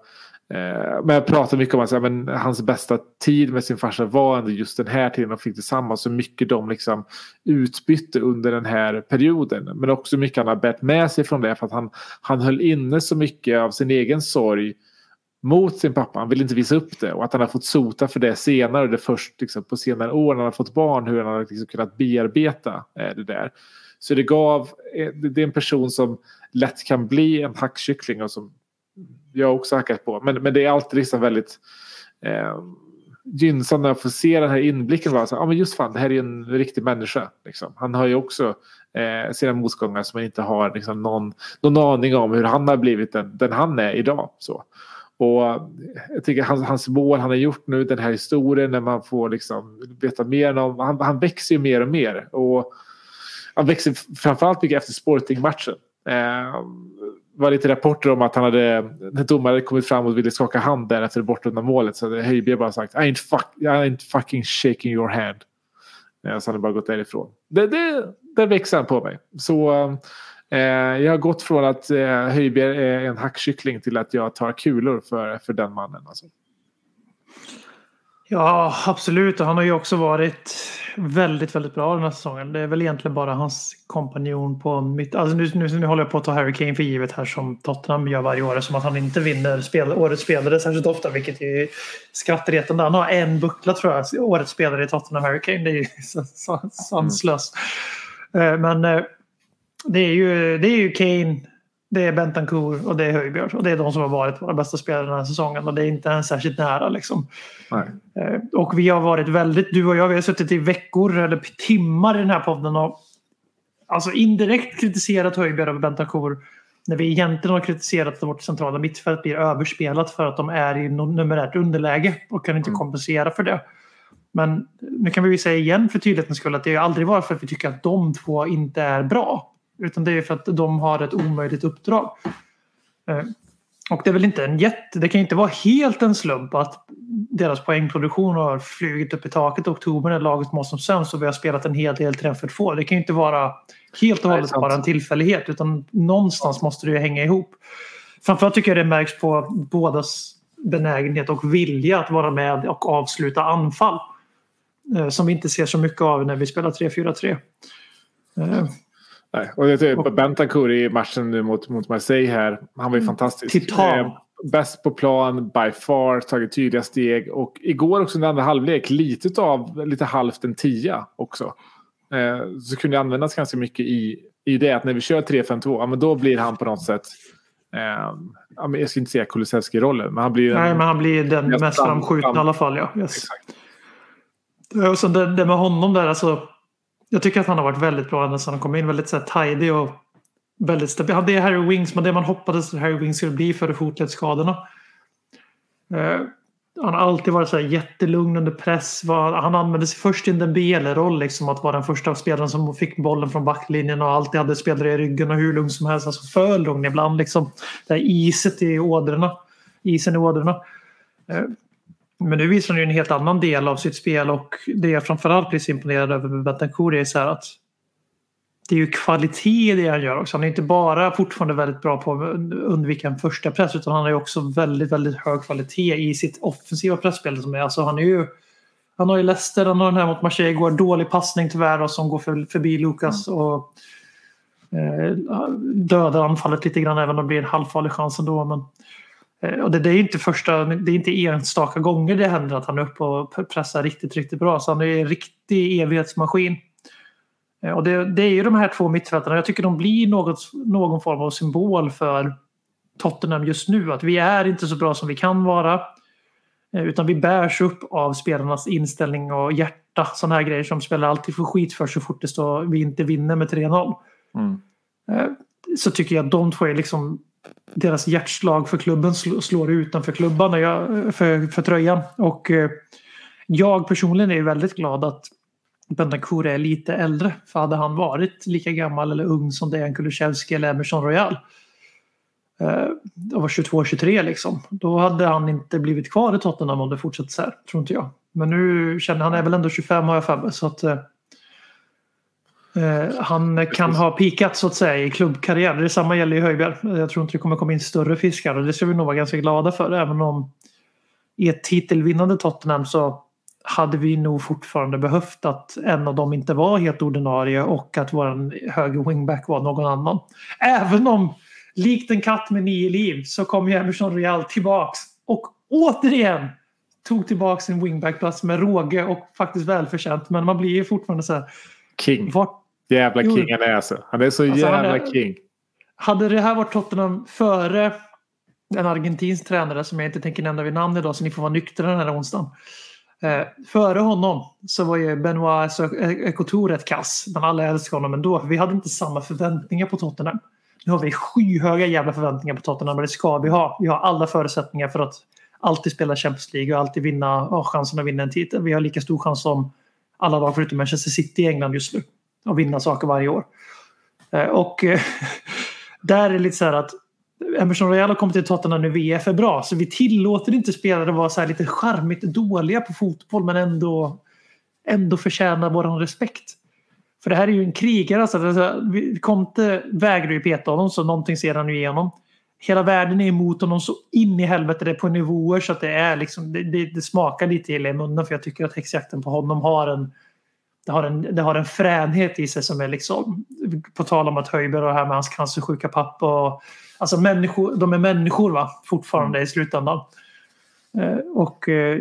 Eh, men jag pratar mycket om att men hans bästa tid med sin farsa var ändå just den här tiden de fick tillsammans. Så mycket de liksom utbytte under den här perioden. Men också mycket han har bärt med sig från det. För att han, han höll inne så mycket av sin egen sorg mot sin pappa. Han ville inte visa upp det. Och att han har fått sota för det senare. Det först liksom, på senare år när han har fått barn. Hur han har liksom kunnat bearbeta eh, det där. Så det gav, eh, det är en person som lätt kan bli en hackkyckling och som jag också hackat på. Men, men det är alltid liksom väldigt eh, gynnsamt när jag får se den här inblicken. Bara så, ah, men just fan, det här är en riktig människa. Liksom. Han har ju också eh, sina motgångar som man inte har liksom, någon, någon aning om hur han har blivit den, den han är idag. Så. Och eh, jag tycker hans, hans mål han har gjort nu, den här historien när man får liksom veta mer om, han, han växer ju mer och mer. Och han växer framförallt mycket efter Sporting-matchen. Eh, var lite rapporter om att han hade, när domaren hade kommit fram och ville skaka hand där efter det bortdömda målet så hade Höjbjerg bara sagt I ain't, fuck, I ain't fucking shaking your hand. Eh, så han hade bara gått därifrån. Det, det, där växer han på mig. Så eh, jag har gått från att eh, Höjbjerg är en hackkyckling till att jag tar kulor för, för den mannen. Alltså. Ja, absolut. Han har ju också varit väldigt, väldigt bra den här säsongen. Det är väl egentligen bara hans kompanjon på mitt... Alltså nu, nu, nu håller jag på att ta Harry Kane för givet här som Tottenham gör varje år. Som att han inte vinner spel, årets spelare särskilt ofta, vilket är skrattretande. Han har en buckla tror jag, årets spelare i Tottenham, Harry Kane. Det är ju så- så- sanslöst. Eh, Men eh, det är ju, det är ju Kane, Det är Bentancourt och det är Höjbjerg. Och det är de som har varit våra bästa spelare den här säsongen. Och det är inte ens särskilt nära liksom. Nej. Eh, Och vi har varit väldigt, du och jag, vi har suttit i veckor eller timmar i den här podden och alltså indirekt kritiserat Höjbjerg och Bentancourt när vi egentligen har kritiserat att vårt centrala mittfält blir överspelat för att de är i numerärt underläge och kan inte kompensera för det. Men nu kan vi ju säga igen för tydlighetens skull att det aldrig varit för att vi tycker att de två inte är bra. Utan det är för att de har ett omöjligt uppdrag. Eh, Och det är väl inte en jätte... Det kan inte vara helt en slump att deras poängproduktion har flugit upp i taket i oktober när laget mår som sämst och vi har spelat en hel del träff för två. Det kan ju inte vara helt och hållet bara en tillfällighet utan någonstans måste det ju hänga ihop. Framförallt tycker jag det märks på bådas benägenhet och vilja att vara med och avsluta anfall. Eh, Som vi inte ser så mycket av när vi spelar 3-4-3. Eh, Nej. Och det är Bentancourt i matchen nu mot, mot Marseille här. Han var ju fantastisk. Titan. Eh, bäst på plan, by far, tagit tydliga steg. Och igår också under andra halvlek, lite av lite halvt en tia också. Eh, så kunde det användas ganska mycket i, i det att när vi kör 3-5-2, ja, men då blir han på något sätt eh, jag ska inte säga Kulusevski-rollen, men han blir en, Nej, men han blir den Mest mest fram- framskjutna fram- i alla fall. Ja. Yes. Exakt. Och sen det, det med honom där, alltså. Jag tycker att han har varit väldigt bra ända sedan han kom in. Väldigt så här, tidy och väldigt stabil. Han är Harry Wings, men det man hoppades att Harry Wings skulle bli före fotledsskadorna. Eh, han har alltid varit så här jättelugn under press. Var, han använde sig först i en Dembele-roll, liksom att vara den första spelaren som fick bollen från backlinjen och alltid hade spelare i ryggen och hur lugn som helst. Alltså för lugn ibland. Liksom. Det här iset i ådrorna. Isen i ådrorna. Eh, men nu visar han ju en helt annan del av sitt spel och det jag framförallt blir så imponerad över med Bentancourt är så här att det är ju kvalitet i det han gör också. Han är inte bara fortfarande väldigt bra på att undvika en första press utan han har ju också väldigt, väldigt hög kvalitet i sitt offensiva pressspel. Som är. Alltså han, är ju, han har ju Leicester, han har den här mot Marseille igår. Dålig passning tyvärr och som går för, förbi Lukas och eh, dödar anfallet lite grann även om det blir en halvfarlig chans ändå. Men, och det, det är inte första, det är inte enstaka gånger det händer att han är uppe och pressar riktigt, riktigt bra. Så han är en riktig evighetsmaskin. Eh, Och det, det är ju de här två mittfältarna. Jag tycker de blir något, någon form av symbol för Tottenham just nu. Att vi är inte så bra som vi kan vara. eh, Utan vi bärs upp av spelarnas inställning och hjärta. Sådana här grejer som spelar alltid får skit för så fort det står vi inte vinner med 3-0. Mm. Eh, Så tycker jag att de två är liksom deras hjärtslag för klubben slår utanför klubban jag, för, för tröjan. Och eh, jag personligen är väldigt glad att Bentancourt är lite äldre. För hade han varit lika gammal eller ung som Dejan Kulusevski eller Emerson Royal eh, och var 22-23 liksom. Då hade han inte blivit kvar i Tottenham om det fortsatte så här, tror inte jag. Men nu känner han är väl ändå 25 har jag för mig. Så att, eh, han kan ha pikat så att säga i klubbkarriär. Detsamma gäller ju Höjbjerg. Jag tror inte det kommer komma in större fiskar och det ska vi nog vara ganska glada för. Även om i ett titelvinnande Tottenham så hade vi nog fortfarande behövt att en av dem inte var helt ordinarie och att vår höger wingback var någon annan. Även om likt en katt med nio liv så kom ju Emerson Real tillbaks och återigen tog tillbaks sin wingbackplats med råge och faktiskt välförtjänt. Men man blir ju fortfarande så här. King. Vart, Jävla Jo. king han är alltså. Han är så Alltså, jävla är- king. hade det här varit Tottenham före en argentinsk tränare som jag inte tänker nämna vid namn idag så ni får vara nyktra den här onsdagen. Eh, före honom så var ju Benoit Ekotor rätt kass. Men alla älskar honom ändå. Vi hade inte samma förväntningar på Tottenham. Nu har vi skyhöga jävla förväntningar på Tottenham och det ska vi ha. Vi har alla förutsättningar för att alltid spela Champions League och alltid vinna, ha chansen att vinna en titel. Vi har lika stor chans som alla lag förutom Manchester City i England just nu och vinna saker varje år. Eh, och eh, där är det lite så här att Emerson Royal har kommit till Tottenham nu VF är bra så vi tillåter inte spelare att vara så här lite charmigt dåliga på fotboll men ändå, ändå förtjäna vår respekt. För det här är ju en krigare. Alltså, Conte vägrar ju peta honom så någonting ser han ju igenom. Hela världen är emot honom så in i helvete det är på nivåer så att det är liksom det, det, det smakar lite illa i munnen för jag tycker att häxjakten på honom har en det har, en, det har en fränhet i sig som är liksom på tal om att Höjberg och det här med hans cancersjuka pappa och alltså människor, de är människor va fortfarande i slutändan. Eh, och eh,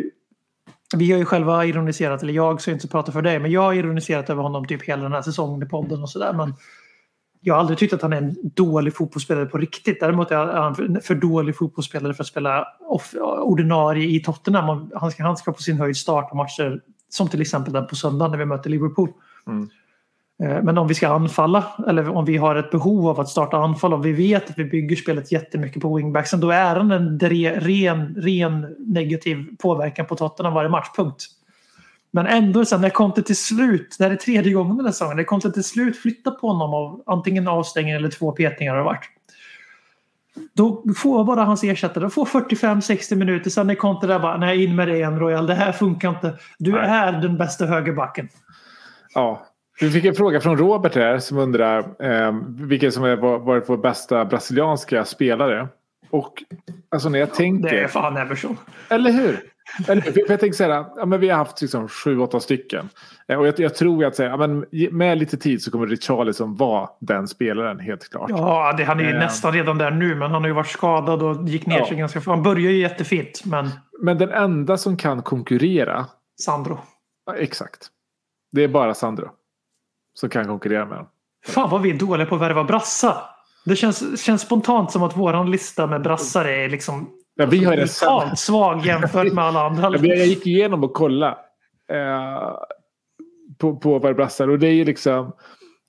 vi har ju själva ironiserat, eller jag ska inte prata för dig, men jag har ironiserat över honom typ hela den här säsongen i podden och sådär. Men Jag har aldrig tyckt att han är en dålig fotbollsspelare på riktigt. Däremot är han för- för dålig fotbollsspelare för att spela off, ordinarie i Tottenham. Han ska, han ska på sin höjd starta matcher som till exempel den på söndag när vi möter Liverpool. Mm. Eh, Men om vi ska anfalla eller om vi har ett behov av att starta anfall och vi vet att vi bygger spelet jättemycket på wingbacksen då är han en ren, ren negativ påverkan på Tottenham varje match. Punkt. Men ändå sen när Conte till slut, det här är tredje gången den här säsongen, när Conte till slut flyttar på honom av antingen avstängning eller två petningar har varit. Då får bara hans ersättare, får 45-60 minuter, sen är Conte där bara, nej in med det igen Royal, det här funkar inte. Du Nej. är den bästa högerbacken. Ja. Vi fick en fråga från Robert här som undrar eh, vilken som har varit vår bästa brasilianska spelare. Och alltså när jag tänker... Det är fan Everson. Eller hur? Eller, hur? för jag tänker så här, ja, men vi har haft liksom sju, åtta stycken. Eh, Och jag, jag tror att så här, ja, men med lite tid så kommer Richarlison vara den spelaren helt klart. Ja, det, han är ju Eh. nästan redan där nu, men han har ju varit skadad och gick ner Ja. sig ganska... Han börjar ju jättefint, men Men den enda som kan konkurrera, Sandro. ja, exakt. Det är bara Sandro. Som kan konkurrera med honom. Fan vad vi är dåliga på att värva brassar. Det känns, känns spontant som att våran lista med brassar är liksom Ja, vi har totalt svag jämfört med alla andra. Ja, jag, gick igenom och kollade eh, på, på brassar och det är ju liksom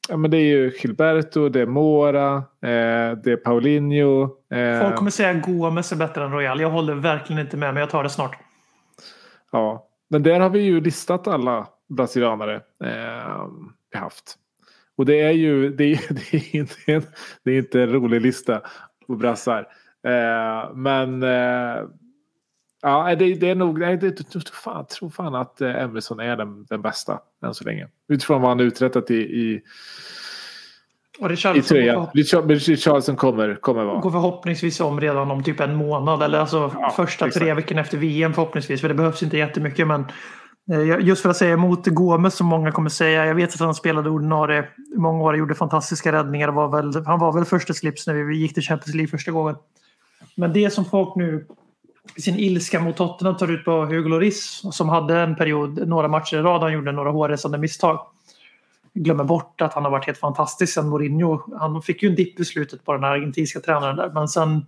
Ja, men det är ju Gilberto, det är Mora, eh, det är Paulinho. Eh, Folk kommer säga Gomes är bättre än Royal. Jag håller verkligen inte med, men jag tar det snart. ja. Men där har vi ju listat alla brasilianare eh, vi haft. Och det är ju det är, det är, inte, en, det är inte en rolig lista på brassar. Eh, men eh, ja, det, det är nog, nej, det, det, fan, jag tror fan att eh, Emerson är den, den bästa än så länge. Utifrån vad han uträttat i, i, Och i Richarlison Richarlison kommer, kommer vara. går förhoppningsvis om redan om typ en månad. Eller alltså Ja, första exakt. tre veckorna efter VM förhoppningsvis. För det behövs inte jättemycket. Men eh, just för att säga emot Gomes som många kommer säga. Jag vet att han spelade ordinarie i många år gjorde fantastiska räddningar. Var väl, han var väl första slips när vi gick till Champions League första gången. Men det som folk nu i sin ilska mot Tottenham tar ut på Hugo Lloris som hade en period, några matcher i rad, han gjorde några hårresande misstag. Glömmer bort att han har varit helt fantastisk sen Mourinho. Han fick ju en dipp i slutet på den här argentinska tränaren där, men sen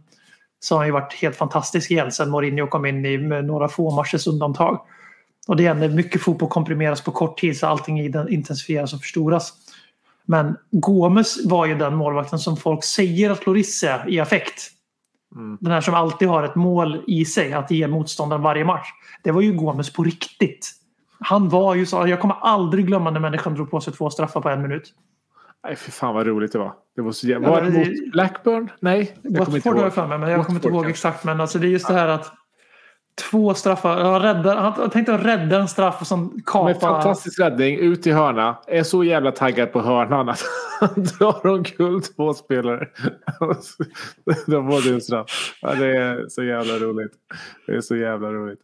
så har han ju varit helt fantastisk igen sen Mourinho kom in i med några få matchers undantag. Och det är när mycket fotboll komprimeras på kort tid så allting intensifieras och förstoras. Men Gomes var ju den målvakten som folk säger att Lloris är i affekt. Mm. Den här som alltid har ett mål i sig att ge motståndaren varje match. Det var ju Gomes på riktigt. Han var ju så, jag kommer aldrig glömma när människan drog på sig två straffar på en minut. Nej, för fan vad roligt det var. Det var så jävla... Var det mot Blackburn? Nej, jag kommer inte ihåg. jag för mig, men jag kommer inte ihåg exakt. Men alltså, det är just det här att två straffar. Han, räddar, han tänkte rädda en straff och Med kapa. fantastisk räddning ut i hörna. Är så jävla taggad på hörnan att han drar omkull två spelare. De var en straff. Ja, det är så jävla roligt. Det är så jävla roligt.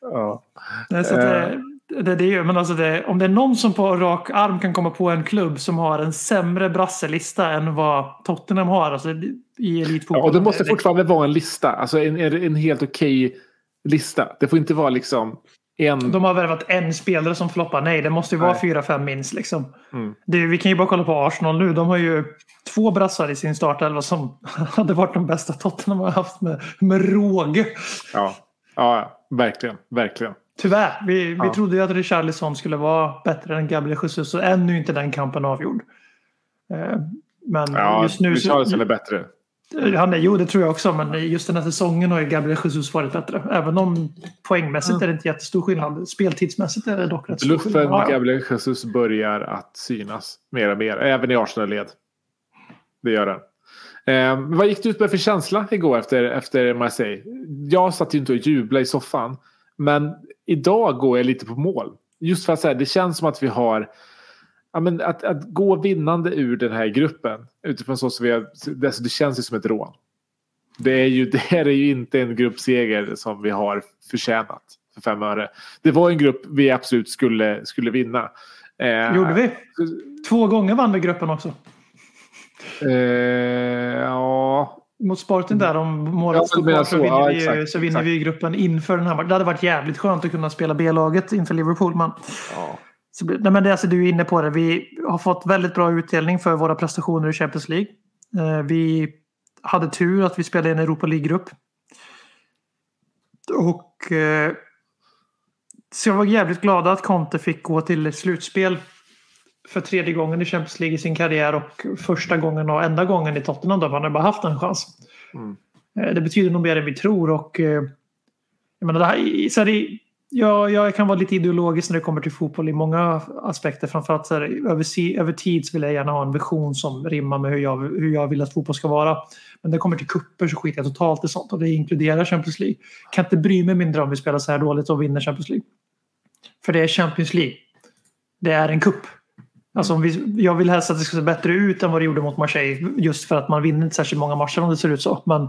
Ja. Nej, så det, det, det är men alltså det, om det är någon som på rak arm kan komma på en klubb som har en sämre brasselista än vad Tottenham har alltså, i elitfotboll. Ja, och det måste fortfarande vara en lista. Alltså en, en, en helt okej lista. Det får inte vara liksom en... De har värvat en spelare som floppar. Nej, det måste ju vara fyra, fem minst. Liksom. Mm. Det, vi kan ju bara kolla på Arsenal nu. De har ju två brassar i sin startelva som hade varit de bästa Tottenham har haft med, med råge. Ja. ja, verkligen. Verkligen. Tyvärr. Vi, vi Ja. trodde ju att Richarlison skulle vara bättre än Gabriel Jesus. Så ännu inte den kampen avgjord. Eh, Men Ja, just nu så... Richarlison är bättre. Han är, jo, det tror jag också. Men just den här säsongen har ju Gabriel Jesus varit bättre. Även om poängmässigt är det inte jättestor skillnad. Speltidsmässigt är det dock rätt stor skillnad. Ja. Gabriel Jesus börjar att synas mer och mer. Även i Arsenal-led. Det gör den. Eh, vad gick du ut med för känsla igår efter, efter Marseille? Jag satt ju inte och jublade i soffan. Men idag går jag lite på mål. Just för att säga, det känns som att vi har... Ja, men att, att gå vinnande ur den här gruppen. Utifrån så som vi har, det, alltså det känns ju som ett rån. Det, är ju, det här är ju inte en gruppseger som vi har förtjänat för fem öre. Det var en grupp vi absolut skulle, skulle vinna. Eh, Gjorde vi? Två gånger vann vi gruppen också. Eh, ja, Mot Sporting där om Ja, målet menar kvar så, vinner, Ja, vi, exakt, så vinner exakt. vi gruppen inför den här matchen. Det hade varit jävligt skönt att kunna spela B-laget inför Liverpool. Men ja. Nej men det, alltså, du är inne på det. Vi har fått väldigt bra utdelning för våra prestationer i Champions League. Eh, vi hade tur att vi spelade i en Europa League-grupp. Och eh, så jag var jävligt glad att Conte fick gå till slutspel för tredje gången i Champions League i sin karriär och första gången och enda gången i Tottenham då, han har bara haft en chans. Eh, Det betyder nog mer än vi tror och eh, jag menar, det här, så här, Ja, jag, kan vara lite ideologisk när det kommer till fotboll i många aspekter. Framförallt så här, över, över tid så vill jag gärna ha en vision som rimmar med hur jag, hur jag vill att fotboll ska vara. Men när det kommer till kupper så skiter jag totalt i sånt och det inkluderar Champions League. Jag Kan inte bry mig mindre om vi spelar så här dåligt och vinner Champions League. För det är Champions League. Det är en kupp. Alltså om vi, jag vill helst att det ska se bättre ut än vad det gjorde mot Marseille. Just för att man vinner inte särskilt många matcher om det ser ut så. Men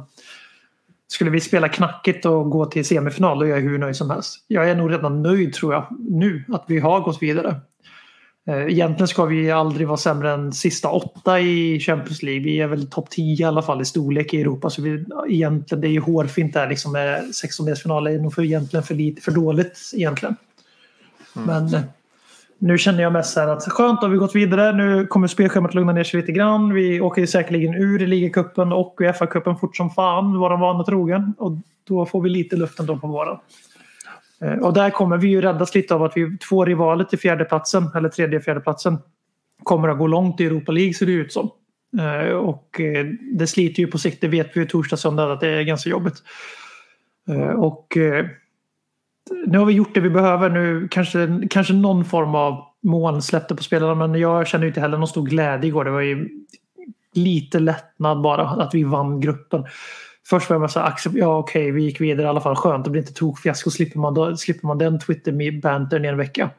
skulle vi spela knackigt och gå till semifinal då är jag hur nöjd som helst. Jag är nog redan nöjd tror jag nu att vi har gått vidare. Eh, Egentligen ska vi aldrig vara sämre än sista åtta i Champions League. Vi är väl topp 10 i alla fall i storlek i Europa. Så vi, egentligen, det är ju hårfint där liksom med 16-delsfinal är nog för, egentligen för, lite, för dåligt egentligen. Men eh, nu känner jag mest så här att skönt har vi gått vidare. Nu kommer spelschemat lugna ner sig lite grann. Vi åker ju säkerligen ur i ligacupen och Uefa-cupen fort som fan, våran vana trogen. Och då får vi lite luft ändå på våren. Eh, och där kommer vi ju räddas lite av att vi två rivaler till fjärdeplatsen, eller tredje fjärdeplatsen, kommer att gå långt i Europa League ser det ut som. Eh, och eh, det sliter ju på sikt, det vet vi ju torsdag, söndag att det är ganska jobbigt. Och nu har vi gjort det vi behöver. Nu kanske, kanske någon form av moln släppte på spelarna men jag känner ju inte heller någon stor glädje igår. Det var ju lite lättnad bara att vi vann gruppen. Först var jag så accept- ja okej vi gick vidare i alla fall skönt. Det blir inte tokfiasko. Slipper man, då, slipper man den Twitter-bantern i en vecka.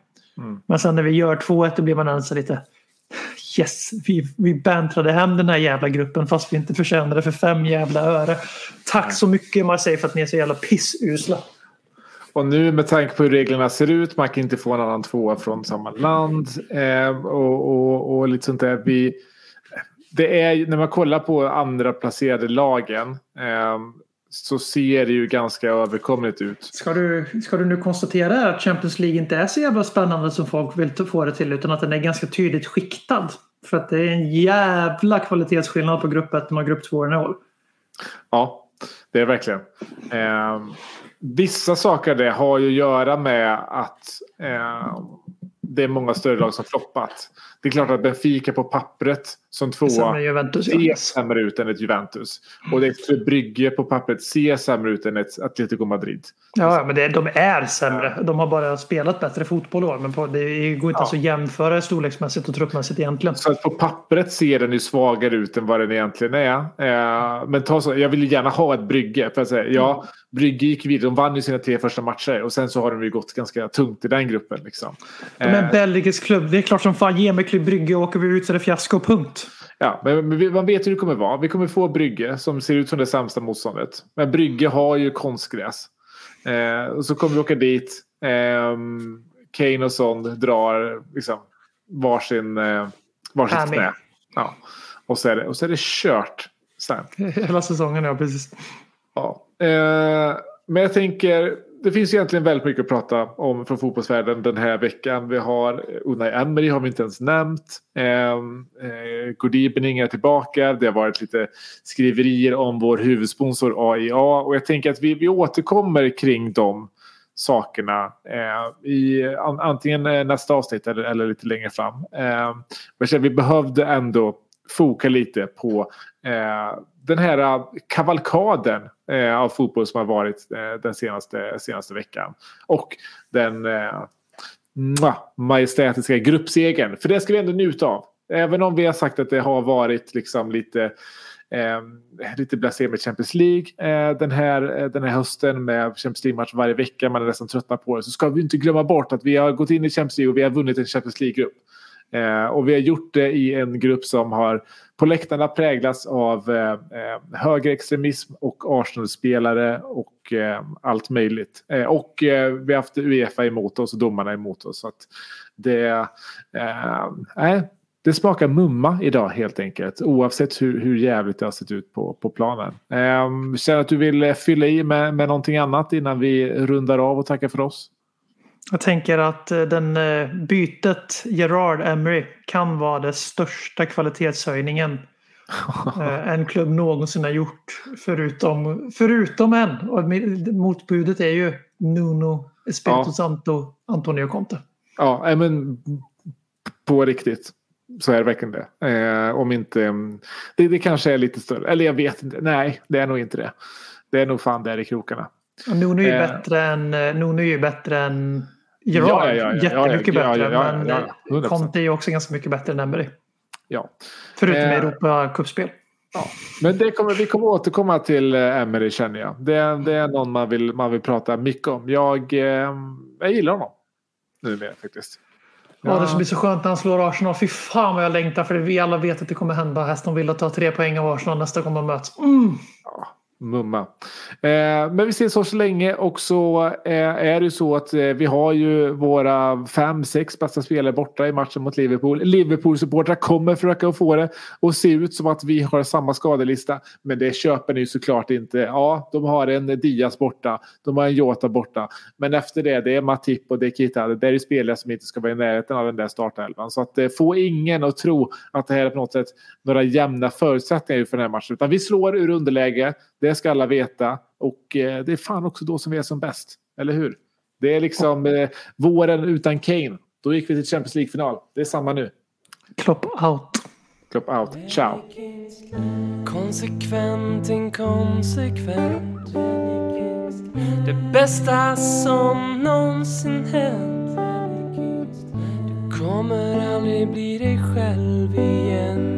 Men sen när vi gör 2-1 då blir man så lite Yes, vi, vi bantrade hem den här jävla gruppen fast vi inte förtjänade för fem jävla öre. Tack så mycket Marseille för att ni är så jävla pissusla. Och nu med tanke på hur reglerna ser ut, man kan inte få en annan tvåa från samma land eh, och, och, och lite sånt där. Vi, det är, när man kollar på andra placerade lagen eh, så ser det ju ganska överkomligt ut. Ska du, ska du nu konstatera att Champions League inte är så jävla spännande som folk vill få det till utan att den är ganska tydligt skiktad? För att det är en jävla kvalitetsskillnad på grupp 1 och grupp 2 i år. Ja, det är verkligen. Eh, vissa saker det har ju att göra med att eh, det är många större lag som floppat. Det är klart att Benfica på pappret som tvåa ser Ja. sämre ut än ett Juventus. Och det är Brygge på pappret ser sämre ut än ett Atletico Madrid. Ja, men det, de är sämre. De har bara spelat bättre fotboll i år. Men på, det går inte ens att jämföra storleksmässigt och truppmässigt egentligen. Så på pappret ser den ju svagare ut än vad den egentligen är. Eh, men ta så, jag vill gärna ha ett Brygge. För att säga, ja, Brygge gick vidare. De vann ju sina tre första matcher. Och sen så har de ju gått ganska tungt i den gruppen. Liksom. De är en Eh, belgisk klubb. Det är klart som fan. Ge mig Klubb Brygge och åker vi ut så är det fiasko. Punkt. Ja, men man vet hur det kommer vara. Vi kommer få Brygge som ser ut som det sämsta motståndet. Men Brygge har ju konstgräs. Eh, och så kommer vi åka dit. Eh, Kane och Son drar liksom varsin, eh, varsitt Hammy. knä. Ja. Och, så är det, och så är det kört sen. Hela säsongen, ja precis. Ja. Eh, men jag tänker, det finns egentligen väldigt mycket att prata om från fotbollsvärlden den här veckan. Vi har eh, Unai Emery har vi inte ens nämnt. Ehm, eh, eh, är tillbaka. Det har varit lite skriverier om vår huvudsponsor AIA. Och jag tänker att vi, vi återkommer kring de sakerna eh, i an, antingen eh, nästa avsnitt eller, eller lite längre fram. Eh, men vi behövde ändå foka lite på eh, den här äh, kavalkaden eh, av fotboll som har varit eh, den senaste, senaste veckan. Och den eh, mwah, majestätiska gruppsegern. För det ska vi ändå njuta av. Även om vi har sagt att det har varit liksom lite eh, lite blasé med Champions League eh, den, här, eh, den här hösten med Champions League-match varje vecka. Man är nästan tröttnat på det. Så ska vi inte glömma bort att vi har gått in i Champions League och vi har vunnit en Champions League-grupp. Eh, och vi har gjort det i en grupp som har på läktarna präglats av eh, eh, högerextremism och Arsenal-spelare och eh, allt möjligt. Eh, och eh, vi har haft Uefa emot oss och domarna emot oss. Så att det, eh, eh det smakar mumma idag helt enkelt. Oavsett hur, hur jävligt det har sett ut på, på planen. Eh, känner att du vill fylla i med, med någonting annat innan vi rundar av och tackar för oss? Jag tänker att eh, den eh, bytet Gerard Emery kan vara den största kvalitetshöjningen eh, en klubb någonsin har gjort. Förutom, förutom en. Och motbudet är ju Nuno Espirito Ja. Santo Antonio Conte. Ja, men på riktigt. Så är det verkligen det. Eh, om inte... mm, Det, det kanske är lite större. Eller jag vet inte. Nej, det är nog inte det. Det är nog fan där i krokarna. Och Nuno är ju Eh. bättre än, Nuno är ju bättre än Gerard. Ja, ja, ja, ja, Jättemycket ja, ja, bättre. ja, ja, men ja, eh, 100%. Conte är också ganska mycket bättre än Emery. Ja. Förutom Eh. Europa-cupspel. Men det kommer, vi kommer återkomma till eh, Emery känner jag. Det, det är någon man vill, man vill prata mycket om. Jag, eh, jag gillar honom. Numera faktiskt. Ja. det ska bli så skönt när han slår Arsenal. Fy fan vad jag längtar för det. Vi alla vet att det kommer hända. Aston Villa tar tre poäng av Arsenal nästa gång de möts. Mm. Mumma. Eh, men vi ses så så länge och så eh, är det ju så att eh, vi har ju våra fem, sex bästa spelare borta i matchen mot Liverpool. Liverpool-supportrar kommer försöka få det och se ut som att vi har samma skadelista. Men det köper ni ju såklart inte. Ja, de har en Diaz borta. De har en Jota borta. Men efter det, det är Matip och det är Keita. Det är ju spelare som inte ska vara i närheten av den där startelvan. Så att eh, få ingen att tro att det här är på något sätt några jämna förutsättningar för den här matchen. Utan vi slår ur underläge. Det ska alla veta. Och eh, det är fan också då som vi är som bäst. Eller hur? Det är liksom eh, våren utan Kane. Då gick vi till Champions League-final. Det är samma nu. Klopp out. Klopp out. Ciao. Konsekvent, inkonsekvent Det bästa som någonsin hänt Du kommer aldrig bli dig själv igen